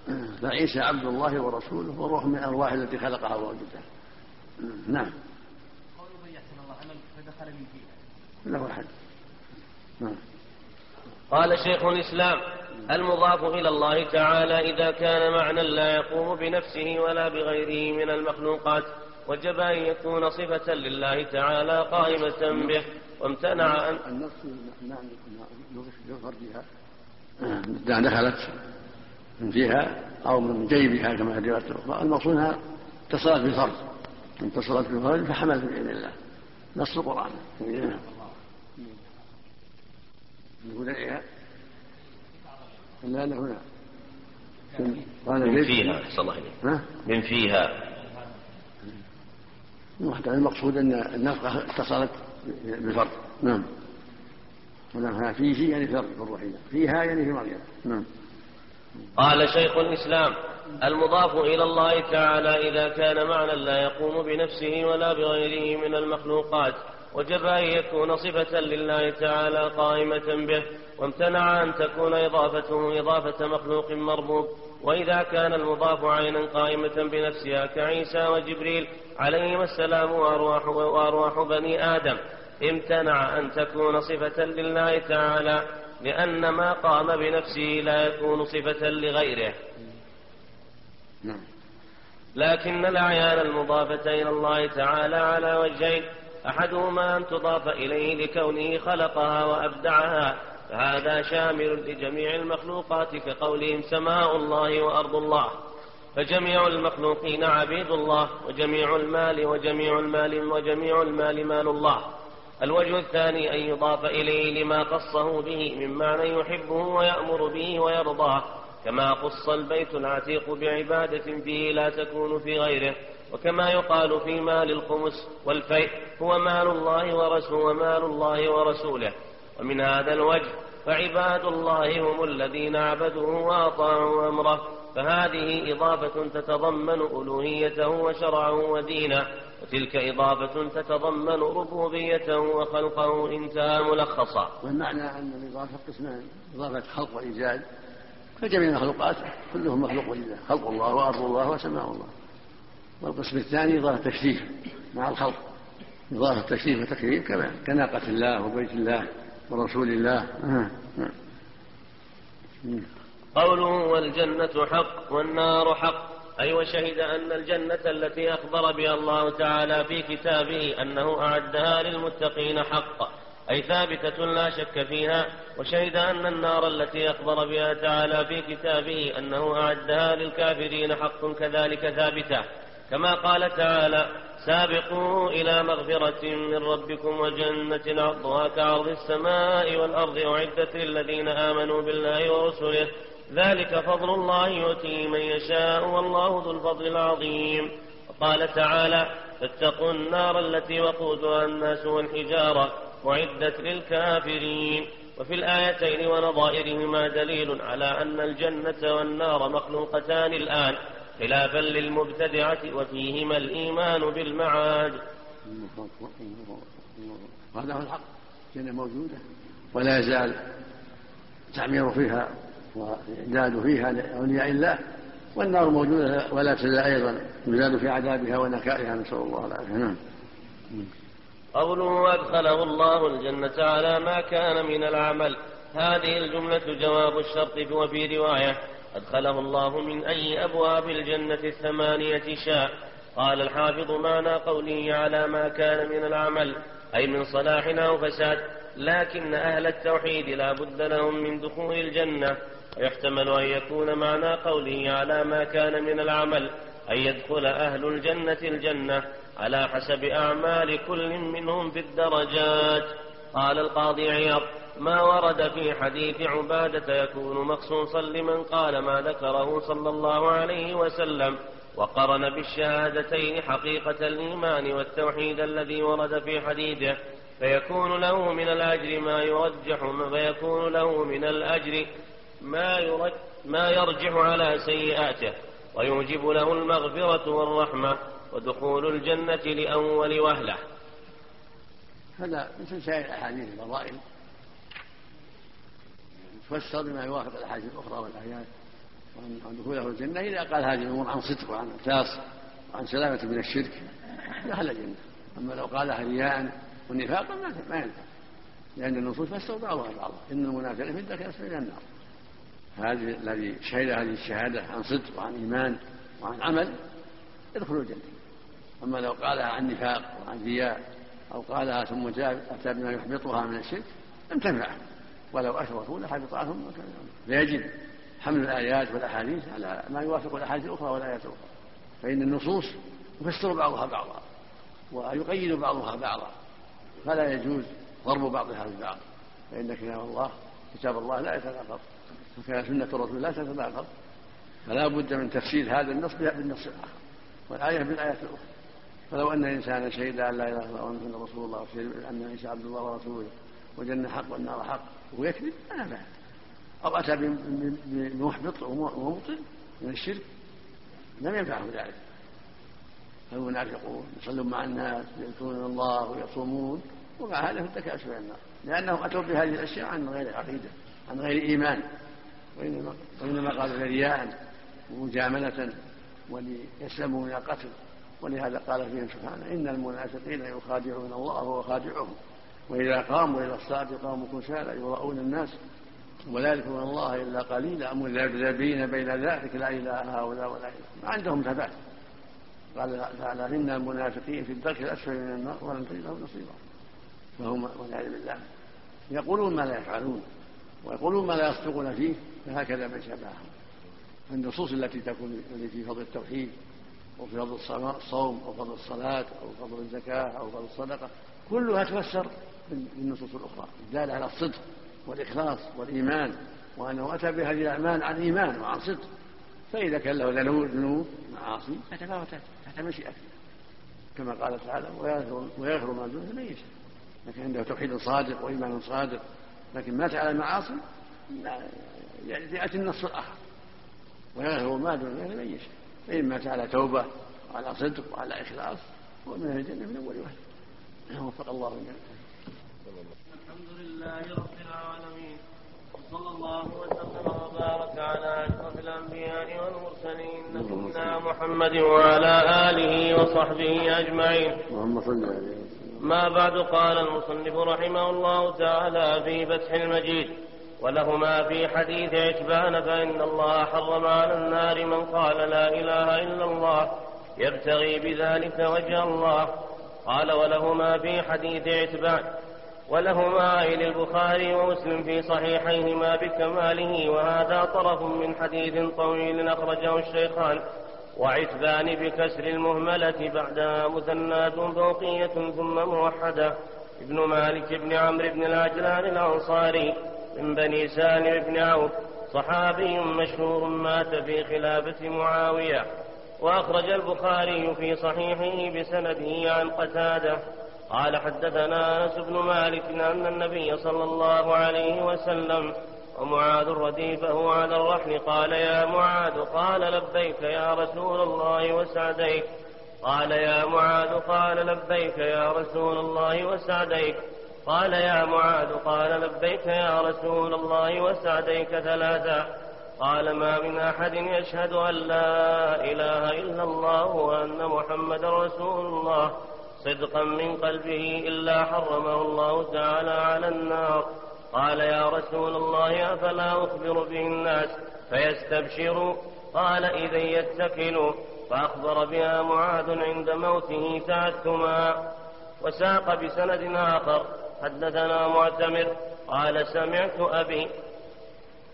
فعيسى عبد الله ورسوله وروح من الأرواح التي خلقها ووجدها. نعم. له حد نعم قال شيخ الإسلام المضاف إلى الله تعالى إذا كان معنى لا يقوم بنفسه ولا بغيره من المخلوقات وجب أن يكون صفة لله تعالى قائمة به وامتنع أن النص نعم بها إذا دخلت من فيها أو من جيبها كما في الرواية الأخرى المقصود أنها اتصلت بالفرد. اتصلت بالفرد فحملت بإذن الله. نص القرآن. من هنا لا لا هنا. قال من فيها صلى الله عليه من فيها. حتى المقصود أن النفقة اتصلت بالفرد نعم. ونعم فيه يعني فرد في فيها يعني في مريم نعم. قال شيخ الإسلام المضاف إلى الله تعالى إذا كان معنى لا يقوم بنفسه ولا بغيره من المخلوقات. وجب أن يكون صفة لله تعالى قائمة به وامتنع أن تكون إضافته إضافة مخلوق مربوب. وإذا كان المضاف عينا قائمة بنفسها كعيسى وجبريل عليهما السلام وأرواح, وأرواح بني آدم. امتنع أن تكون صفة لله تعالى لأن ما قام بنفسه لا يكون صفة لغيره. نعم. لكن الأعيان المضافة إلى الله تعالى على وجهين. أحدهما أن تضاف إليه لكونه خلقها وأبدعها فهذا شامل لجميع المخلوقات كقولهم سماء الله وأرض الله. فجميع المخلوقين عبيد الله وجميع المال وجميع المال وجميع المال مال الله. الوجه الثاني أن يضاف إليه لما خصه به من معنى يحبه ويأمر به ويرضاه كما خص البيت العتيق بعبادة فيه لا تكون في غيره. وكما يقال في مال الخمس والفيء هو مال الله ورسوله ومال الله ورسوله. ومن هذا الوجه فعباد الله هم الذين عبدوه وأطاعوا أمره. فهذه إضافة تتضمن ألوهيته وشرعه ودينه. وتلك إضافة تتضمن ربوبيته وخلقه انتهى ملخصا. والمعنى أن الإضافة قسمان إضافة خلق وإيجاد فجميع المخلوقات كلهم مخلوق لله. خلق الله وأرض الله وسماء الله. والقسم الثاني إضافة تشريف مع الخلق. إضافة تشريف وتكريم كما كناقة الله وبيت الله ورسول الله. قوله والجنة حق والنار حق. أي وشهد أن الجنة التي أخبر بها الله تعالى في كتابه أنه أعدها للمتقين حق أي ثابتة لا شك فيها. وشهد أن النار التي أخبر بها تعالى في كتابه أنه أعدها للكافرين حق كذلك ثابتة. كما قال تعالى سابقوا إلى مغفرة من ربكم وجنة عرضها كعرض السماء والأرض أعدت للذين آمنوا بالله ورسله. ذلك فضل الله يؤتيه من يشاء والله ذو الفضل العظيم. وقال تعالى فاتقوا النار التي وقودها الناس والحجارة أعدت للكافرين. وفي الآيتين ونظائرهما دليل على أن الجنة والنار مخلوقتان الآن. خلافا للمبتدعة وفيهما الإيمان بالمعاد. هذا هو الحق الجنة موجودة ولا يزال تعمير فيها وإعداد فيها لأولياء الله والنار موجودة ولا تزال أيضا يزاد في عذابها ونكائها نسأل الله العافية. نعم. قوله أدخله الله الجنة على ما كان من العمل. هذه الجملة جواب الشرط وفي رواية. أدخله الله من أي أبواب الجنة الثمانية شاء. قال الحافظ معنى قوله على ما كان من العمل أي من صلاح أو فساد. لكن أهل التوحيد لا بد لهم من دخول الجنة. ويحتمل أن يكون معنى قوله على ما كان من العمل أن يدخل أهل الجنة الجنة على حسب أعمال كل منهم في الدرجات. قال القاضي عياض ما ورد في حديث عبادة يكون مخصوصا لمن قال ما ذكره صلى الله عليه وسلم وقرن بالشهادتين حقيقة الإيمان والتوحيد الذي ورد في حديثه. فيكون له من الأجر ما يرجح فيكون له من الأجر ما يرجح ما يرجح على سيئاته. ويوجب له المغفرة والرحمة ودخول الجنة لأول وهلة. هذا مثل سائر الأحاديث الفضائل. تفسر بما يوافق الأحاديث الأخرى والآيات وأن دخوله الجنة. إذا قال هذه الأمور عن صدق وعن إخلاص وعن سلامة من الشرك دخل الجنة. أما لو قالها رياء ونفاقا ما ينفع. لأن النصوص فسروا بعضها. بعضا إن المنافقين في الدرك الأسفل من النار. هذه الذي شهد هذه الشهادة عن صدق وعن إيمان وعن عمل يدخل الجنة. أما لو قالها عن نفاق وعن رياء أو قالها ثم جاء أتى بما يحبطها من الشرك لم تنفعه ولو أشركوا لحبط عنهم فيجب حمل الآيات والأحاديث على ما يوافق الأحاديث الأخرى والآيات الأخرى. فإن النصوص يفسر بعضها بعضا ويقيد بعضها بعضا فلا يجوز ضرب بعضها ببعض. فإن كتاب الله كتاب الله لا يتناقض وكان سنة الرسول لا تتناقض فلا بد من تفسير هذا النص بالنص الآخر والآية بالآية الأخرى. فلو أن إنسانا شهد أن لا إله إلا الله وأن رسول الله وشهد أن عيسى عبد الله ورسوله وجنة حق والنار حق ويكذب فلا بأس أو أتى بمحبط ومبطل من الشرك لم ينفعه ذلك. المنافقون يصلون مع الناس يذكرون الله ويصومون ومع هذا في التكاسل إلى النار. لأنهم أتوا بهذه الأشياء عن غير عقيدة عن غير إيمان. وإنما, وإنما قالوا رياء ومجاملة وليسلموا من القتل ولهذا قال فيهم سبحانه إن المنافقين يخادعون الله وهو خادعهم وإذا قاموا إلى الصلاة قاموا كسالى يراؤون الناس. ولا يذكرون الله إلا قليلا مذبذبين بين ذلك؟ لا إله هؤلاء ولا إله ما عندهم ثبات قال تعالى إن المنافقين في الدرك الأسفل من النار ولن تجد لهم نصيرا. فهم والعياذ بالله. يقولون ما لا يفعلون ويقولون ما لا يصدقون فيه فهكذا من شبههم النصوص التي تكون في فضل التوحيد وفي فضل الصوم أو فضل الصلاة أو فضل الزكاة أو فضل الصدقة كلها تفسر بالنصوص الأخرى الدالة على الصدق والإخلاص والإيمان وأنه أتى بهذه الأعمال عن إيمان وعن صدق. فإذا كان له ذنوب معاصي فتفاوتت تحت مشيئته كما قال تعالى ويغفر ما دونه من يشاء. لكن عنده توحيد صادق وإيمان صادق. لكن مات على المعاصي ياتي النص الآخر. ويغفر ما دون ذلك من يشاء. فان مات على توبة وعلى صدق وعلى إخلاص هو من الجنة من أول وهله وفق الله جميعا. لله رب العالمين. وصلى الله وسلم وبارك على أشرف الأنبياء والمرسلين نبينا محمد وعلى آله وصحبه أجمعين. اللهم صل عليه. ما بعد قال المصنف رحمه الله تعالى في فتح المجيد ولهما في حديث عتبان فإن الله حرم على النار من قال لا إله إلا الله يبتغي بذلك وجه الله. قال ولهما في حديث عتبان ولهما أي للبخاري ومسلم في صحيحيهما بكماله وهذا طرف من حديث طويل أخرجه الشيخان. وعتبان بكسر المهملة بعدها مثنات فوقية ثم موحدة. ابن مالك بن عمرو بن العجلان الأنصاري من بني سالم بن عوف صحابي مشهور مات في خلافة معاوية. وأخرج البخاري في صحيحه بسنده عن قتادة. قال حدثنا أنس بن مالك أن النبي صلى الله عليه وسلم ومعاذ رديفه على الرحل قال يا معاذ قال لبيك يا رسول الله وسعديك. قال يا معاذ قال لبيك يا رسول الله وسعديك. قال يا معاذ قال لبيك يا رسول الله وسعديك ثلاثا. قال ما من أحد يشهد أن لا إله إلا الله وأن محمد رسول الله. صدقا من قلبه إلا حرمه الله تعالى على النار. قال يا رسول الله أفلا أخبر به الناس فيستبشروا قال إذا يتكلوا فأخبر بها معاذ عند موته تأثما وساق بسند آخر. حدثنا معتمر. قال سمعت أبي.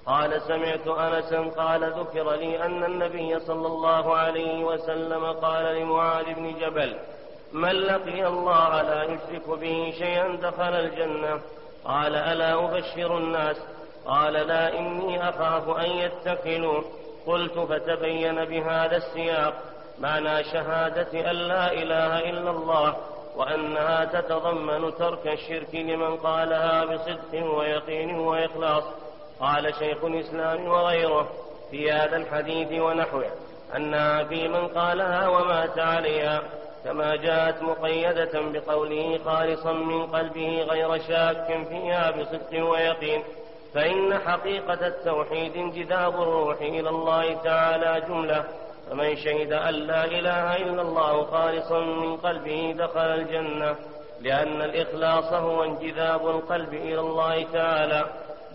قال سمعت أنسا قال ذكر لي أن النبي صلى الله عليه وسلم قال لمعاذ بن جبل من لقي الله لا يشرك به شيئا دخل الجنة. قال ألا أبشر الناس؟ قال لا إني أخاف أن يتكلوا. قلت فتبين بهذا السياق. معنى شهادة أن لا إله إلا الله وأنها تتضمن ترك الشرك لمن قالها بصدق ويقين وإخلاص. قال شيخ الإسلام وغيره في هذا الحديث ونحوه أنها في من قالها ومات عليها. كما جاءت مقيدة بقوله خالصا من قلبه غير شاك فيها بصدق ويقين فإن حقيقة التوحيد انجذاب الروح إلى الله تعالى جملة. فمن شهد أن لا إله إلا الله خالصا من قلبه دخل الجنة لأن الإخلاص هو انجذاب القلب إلى الله تعالى.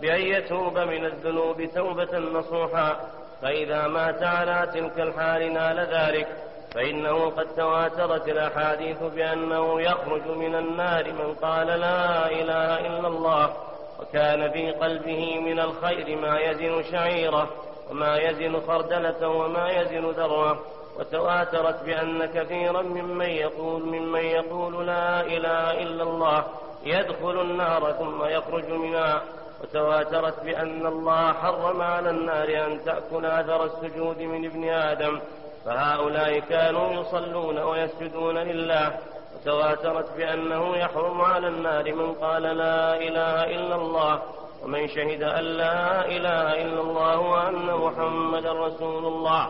بأن يتوب من الذنوب توبة نصوحا فإذا مات على تلك الحال نال ذلك. فإنه قد تواترت الأحاديث بأنه يخرج من النار من قال لا إله إلا الله وكان في قلبه من الخير ما يزن شعيرة وما يزن خردلة وما يزن ذرة. وتواترت بأن كثيرا ممن يقول ممن يقول لا إله إلا الله يدخل النار ثم يخرج منها. وتواترت بأن الله حرم على النار أن تأكل أثر السجود من ابن آدم. فهؤلاء كانوا يصلون ويسجدون لله. وتواترت بأنه يحرم على النار من قال لا إله إلا الله. ومن شهد أن لا إله إلا الله وأن محمدا رسول الله.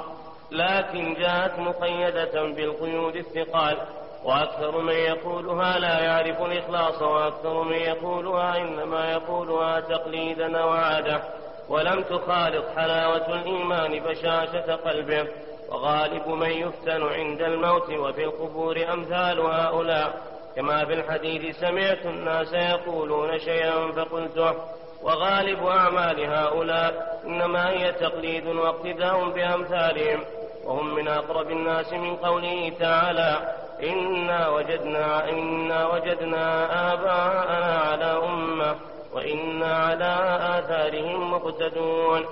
لكن جاءت مقيدة بالقيود الثقال. وأكثر من يقولها لا يعرف الإخلاص وأكثر من يقولها إنما يقولها تقليدا وعادة. ولم تخالط حلاوة الإيمان بشاشة قلبه. وغالب من يفتن عند الموت وفي القبور أمثال هؤلاء. كما في الحديث سمعت الناس يقولون شيئا فقلته. وغالب أعمال هؤلاء إنما هي تقليد واقتداء بأمثالهم. وهم من أقرب الناس من قوله تعالى إنا وجدنا إنا وجدنا آباءنا على أمة وإنا على آثارهم مقتدون.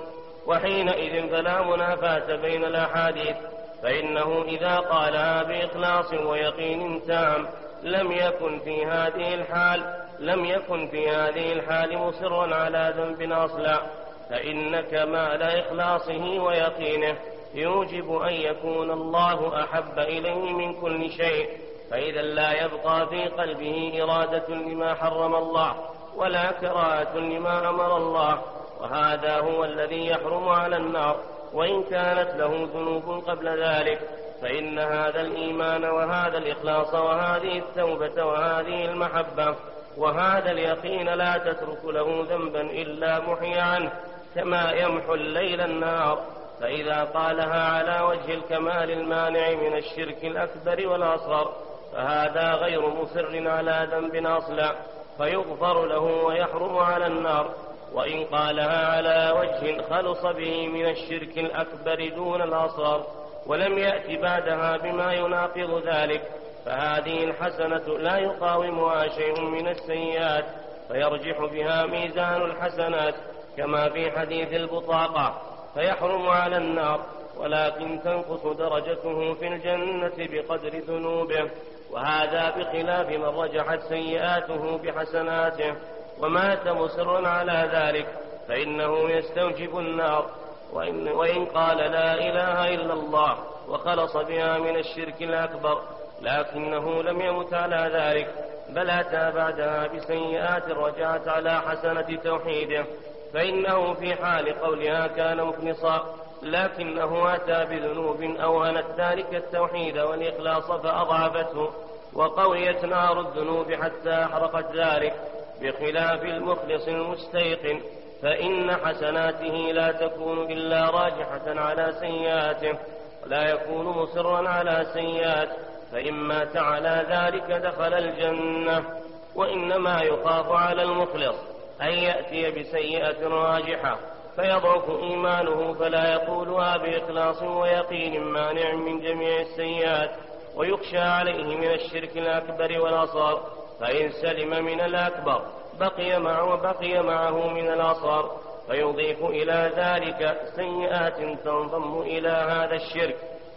وحينئذ فلا منافاة بين الأحاديث فإنه إذا قالها بإخلاص ويقين تام لم يكن في هذه الحال لم يكن في هذه الحال مصرا على ذنب أصلا فإن كمال إخلاصه ويقينه يوجب أن يكون الله أحب إليه من كل شيء فإذا لا يبقى في قلبه إرادة لما حرم الله ولا كراهة لما أمر الله وهذا هو الذي يحرم على النار وإن كانت له ذنوب قبل ذلك فإن هذا الإيمان وهذا الإخلاص وهذه التوبة وهذه المحبة وهذا اليقين لا تترك له ذنبا إلا محي عنه كما يمحو الليل النار. فإذا قالها على وجه الكمال المانع من الشرك الأكبر والأصغر فهذا غير مصر على ذنب أصلا فيغفر له ويحرم على النار. وإن قالها على وجه خلص به من الشرك الأكبر دون الأصغر ولم يأت بعدها بما يناقض ذلك فهذه الحسنة لا يقاومها شيء من السيئات فيرجح بها ميزان الحسنات كما في حديث البطاقة فيحرم على النار ولكن تنقص درجته في الجنة بقدر ذنوبه وهذا بخلاف من رجحت سيئاته بحسناته. ومات مصرا على ذلك فإنه يستوجب النار. وإن, وإن قال لا إله إلا الله وخلص بها من الشرك الأكبر لكنه لم يمت على ذلك بل أتى بعدها بسيئات رجعت على حسنة توحيده. فإنه في حال قولها كان مخلصا لكنه أتى بذنوب أوهنت ذلك التوحيد والإخلاص فأضعفته وقويت نار الذنوب حتى أحرقت ذلك. بخلاف المخلص المستيقن فإن حسناته لا تكون إلا راجحة على سيئاته ولا يكون مصرا على سيئات فإن مات على ذلك دخل الجنة وإنما يخاف على المخلص أن يأتي بسيئة راجحة فيضعف إيمانه فلا يقولها بإخلاص ويقين مانع من جميع السيئات ويخشى عليه من الشرك الأكبر والأصغر. فإن سلم من الأكبر بقي معه بقي معه من الأصغر فيضيف إلى ذلك سيئات تنضم إلى هذا الشرك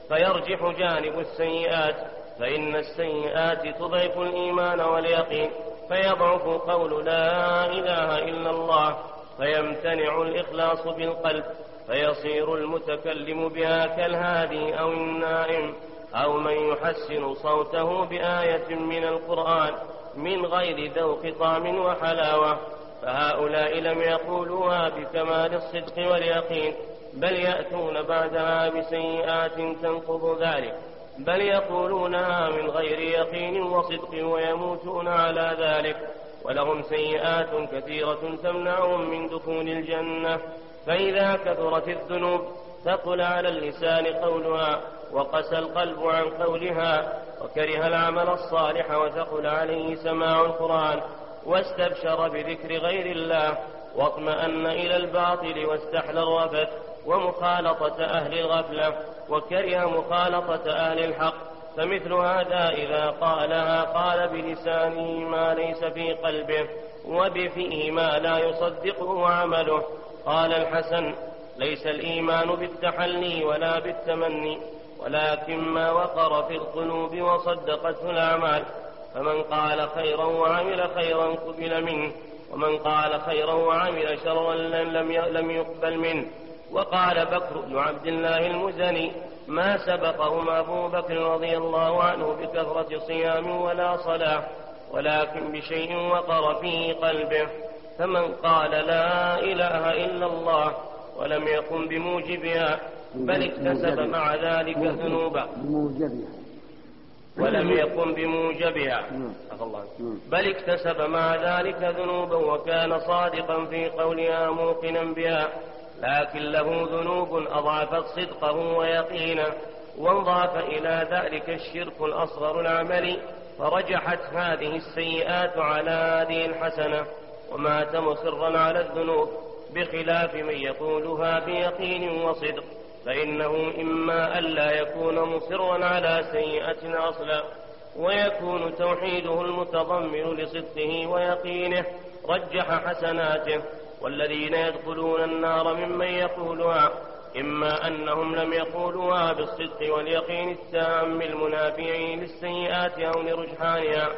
فيرجح جانب السيئات فإن السيئات تضعف الإيمان واليقين فيضعف قول لا إله إلا الله فيمتنع الإخلاص بالقلب فيصير المتكلم بها كالهادي أو النائم أو من يحسن صوته بآية من القرآن. من غير ذوق طعم وحلاوة. فهؤلاء لم يقولوها بكمال الصدق واليقين بل يأتون بعدها بسيئات تنقض ذلك. بل يقولونها من غير يقين وصدق ويموتون على ذلك. ولهم سيئات كثيرة تمنعهم من دخول الجنة. فإذا كثرت الذنوب ثقل على اللسان قولها وقسى القلب عن قولها وكره العمل الصالح وثقل عليه سماع القرآن واستبشر بذكر غير الله واطمأن إلى الباطل واستحلى الرفث ومخالطة أهل الغفلة وكره مخالطة أهل الحق فمثل هذا إذا قالها قال بلسانه ما ليس في قلبه وبفيه ما لا يصدقه عمله قال الحسن ليس الإيمان بالتحلي ولا بالتمني ولكن ما وقر في القلوب وصدقته الأعمال. فمن قال خيرا وعمل خيرا قبل منه ومن قال خيرا وعمل شرا لم لم يقبل منه. وقال بكر بن عبد الله المزني ما سبقهما أبو بكر رضي الله عنه بكثرة صيام ولا صلاة ولكن بشيء وقر في قلبه. فمن قال لا إله إلا الله ولم يقم بموجبها بل اكتسب مع ذلك ذنوبا. بموجبها. ولم يقم بموجبها. بل اكتسب مع ذلك ذنوبا وكان صادقا في قولها موقنا بها لكن له ذنوب أضعفت صدقه ويقينه وانضاف إلى ذلك الشرك الأصغر العملي فرجحت هذه السيئات على هذه الحسنة. ومات مصرا على الذنوب. بخلاف من يقولها بيقين وصدق. فإنه إما ألا يكون مصرا على سيئة أصلا ويكون توحيده المتضمن لصدقه ويقينه رجح حسناته. والذين يدخلون النار ممن يقولها إما أنهم لم يقولوها بالصدق واليقين التام المنافي للسيئات أو لرجحانها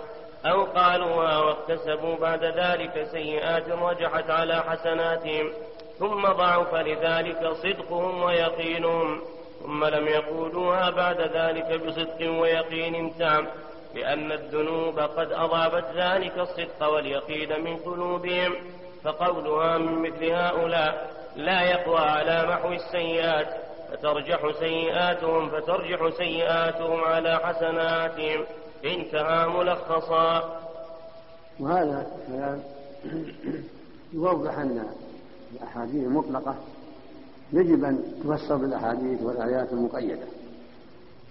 أو قالوها واكتسبوا بعد ذلك سيئات رجحت على حسناتهم. ثم ضعف لذلك صدقهم ويقينهم ثم لم يقولوها بعد ذلك بصدق ويقين تام لأن الذنوب قد أضابت ذلك الصدق واليقين من قلوبهم فقولها من مثل هؤلاء لا يقوى على محو السيئات فترجح سيئاتهم فترجح سيئاتهم على حسناتهم. انتهى ملخصا. وهذا الكلام يوضح أن الأحاديث المطلقة يجب أن تفسر بالأحاديث والآيات المقيدة.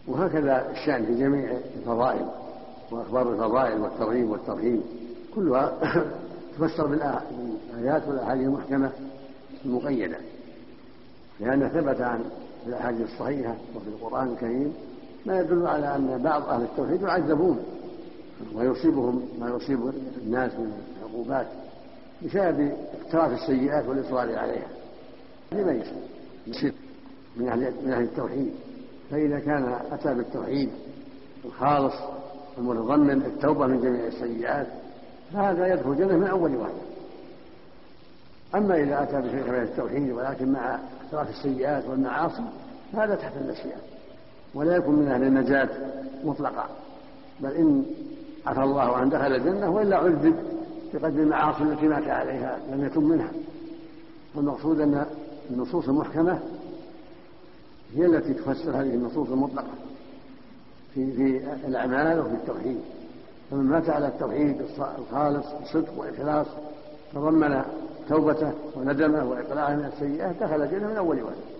وهكذا الشأن في جميع الفضائل وأخبار الفضائل والترغيب والترهيب كلها تفسر بالآيات والأحاديث المحكمة المقيدة. لأن ثبت عن الأحاديث الصحيحة وفي القرآن الكريم ما يدل على أن بعض أهل التوحيد يعذبون ويصيبهم ما يصيب الناس من العقوبات بسبب اقتراف السيئات والإصرار عليها. لمن يصير من أهل من أهل التوحيد. فإذا كان أتى بالتوحيد الخالص المتضمن التوبة من جميع السيئات فهذا يدخل الجنة من أول وهلة أما إذا أتى بشيء من التوحيد ولكن مع اقتراف السيئات والمعاصي فهذا تحت المشيئة. ولا يكون من أهل النجاة مطلقا. بل إن عفى الله عن دخل الجنة وإلا عذب بقدر المعاصي التي مات عليها لم يتم منها. فالمقصود أن النصوص المحكمة هي التي تفسر هذه النصوص المطلقة في في الأعمال وفي التوحيد. فمن مات على التوحيد الخالص بصدق وإخلاص تضمن توبته وندمه وإقلاعه من السيئات دخل الجنة من أول وهله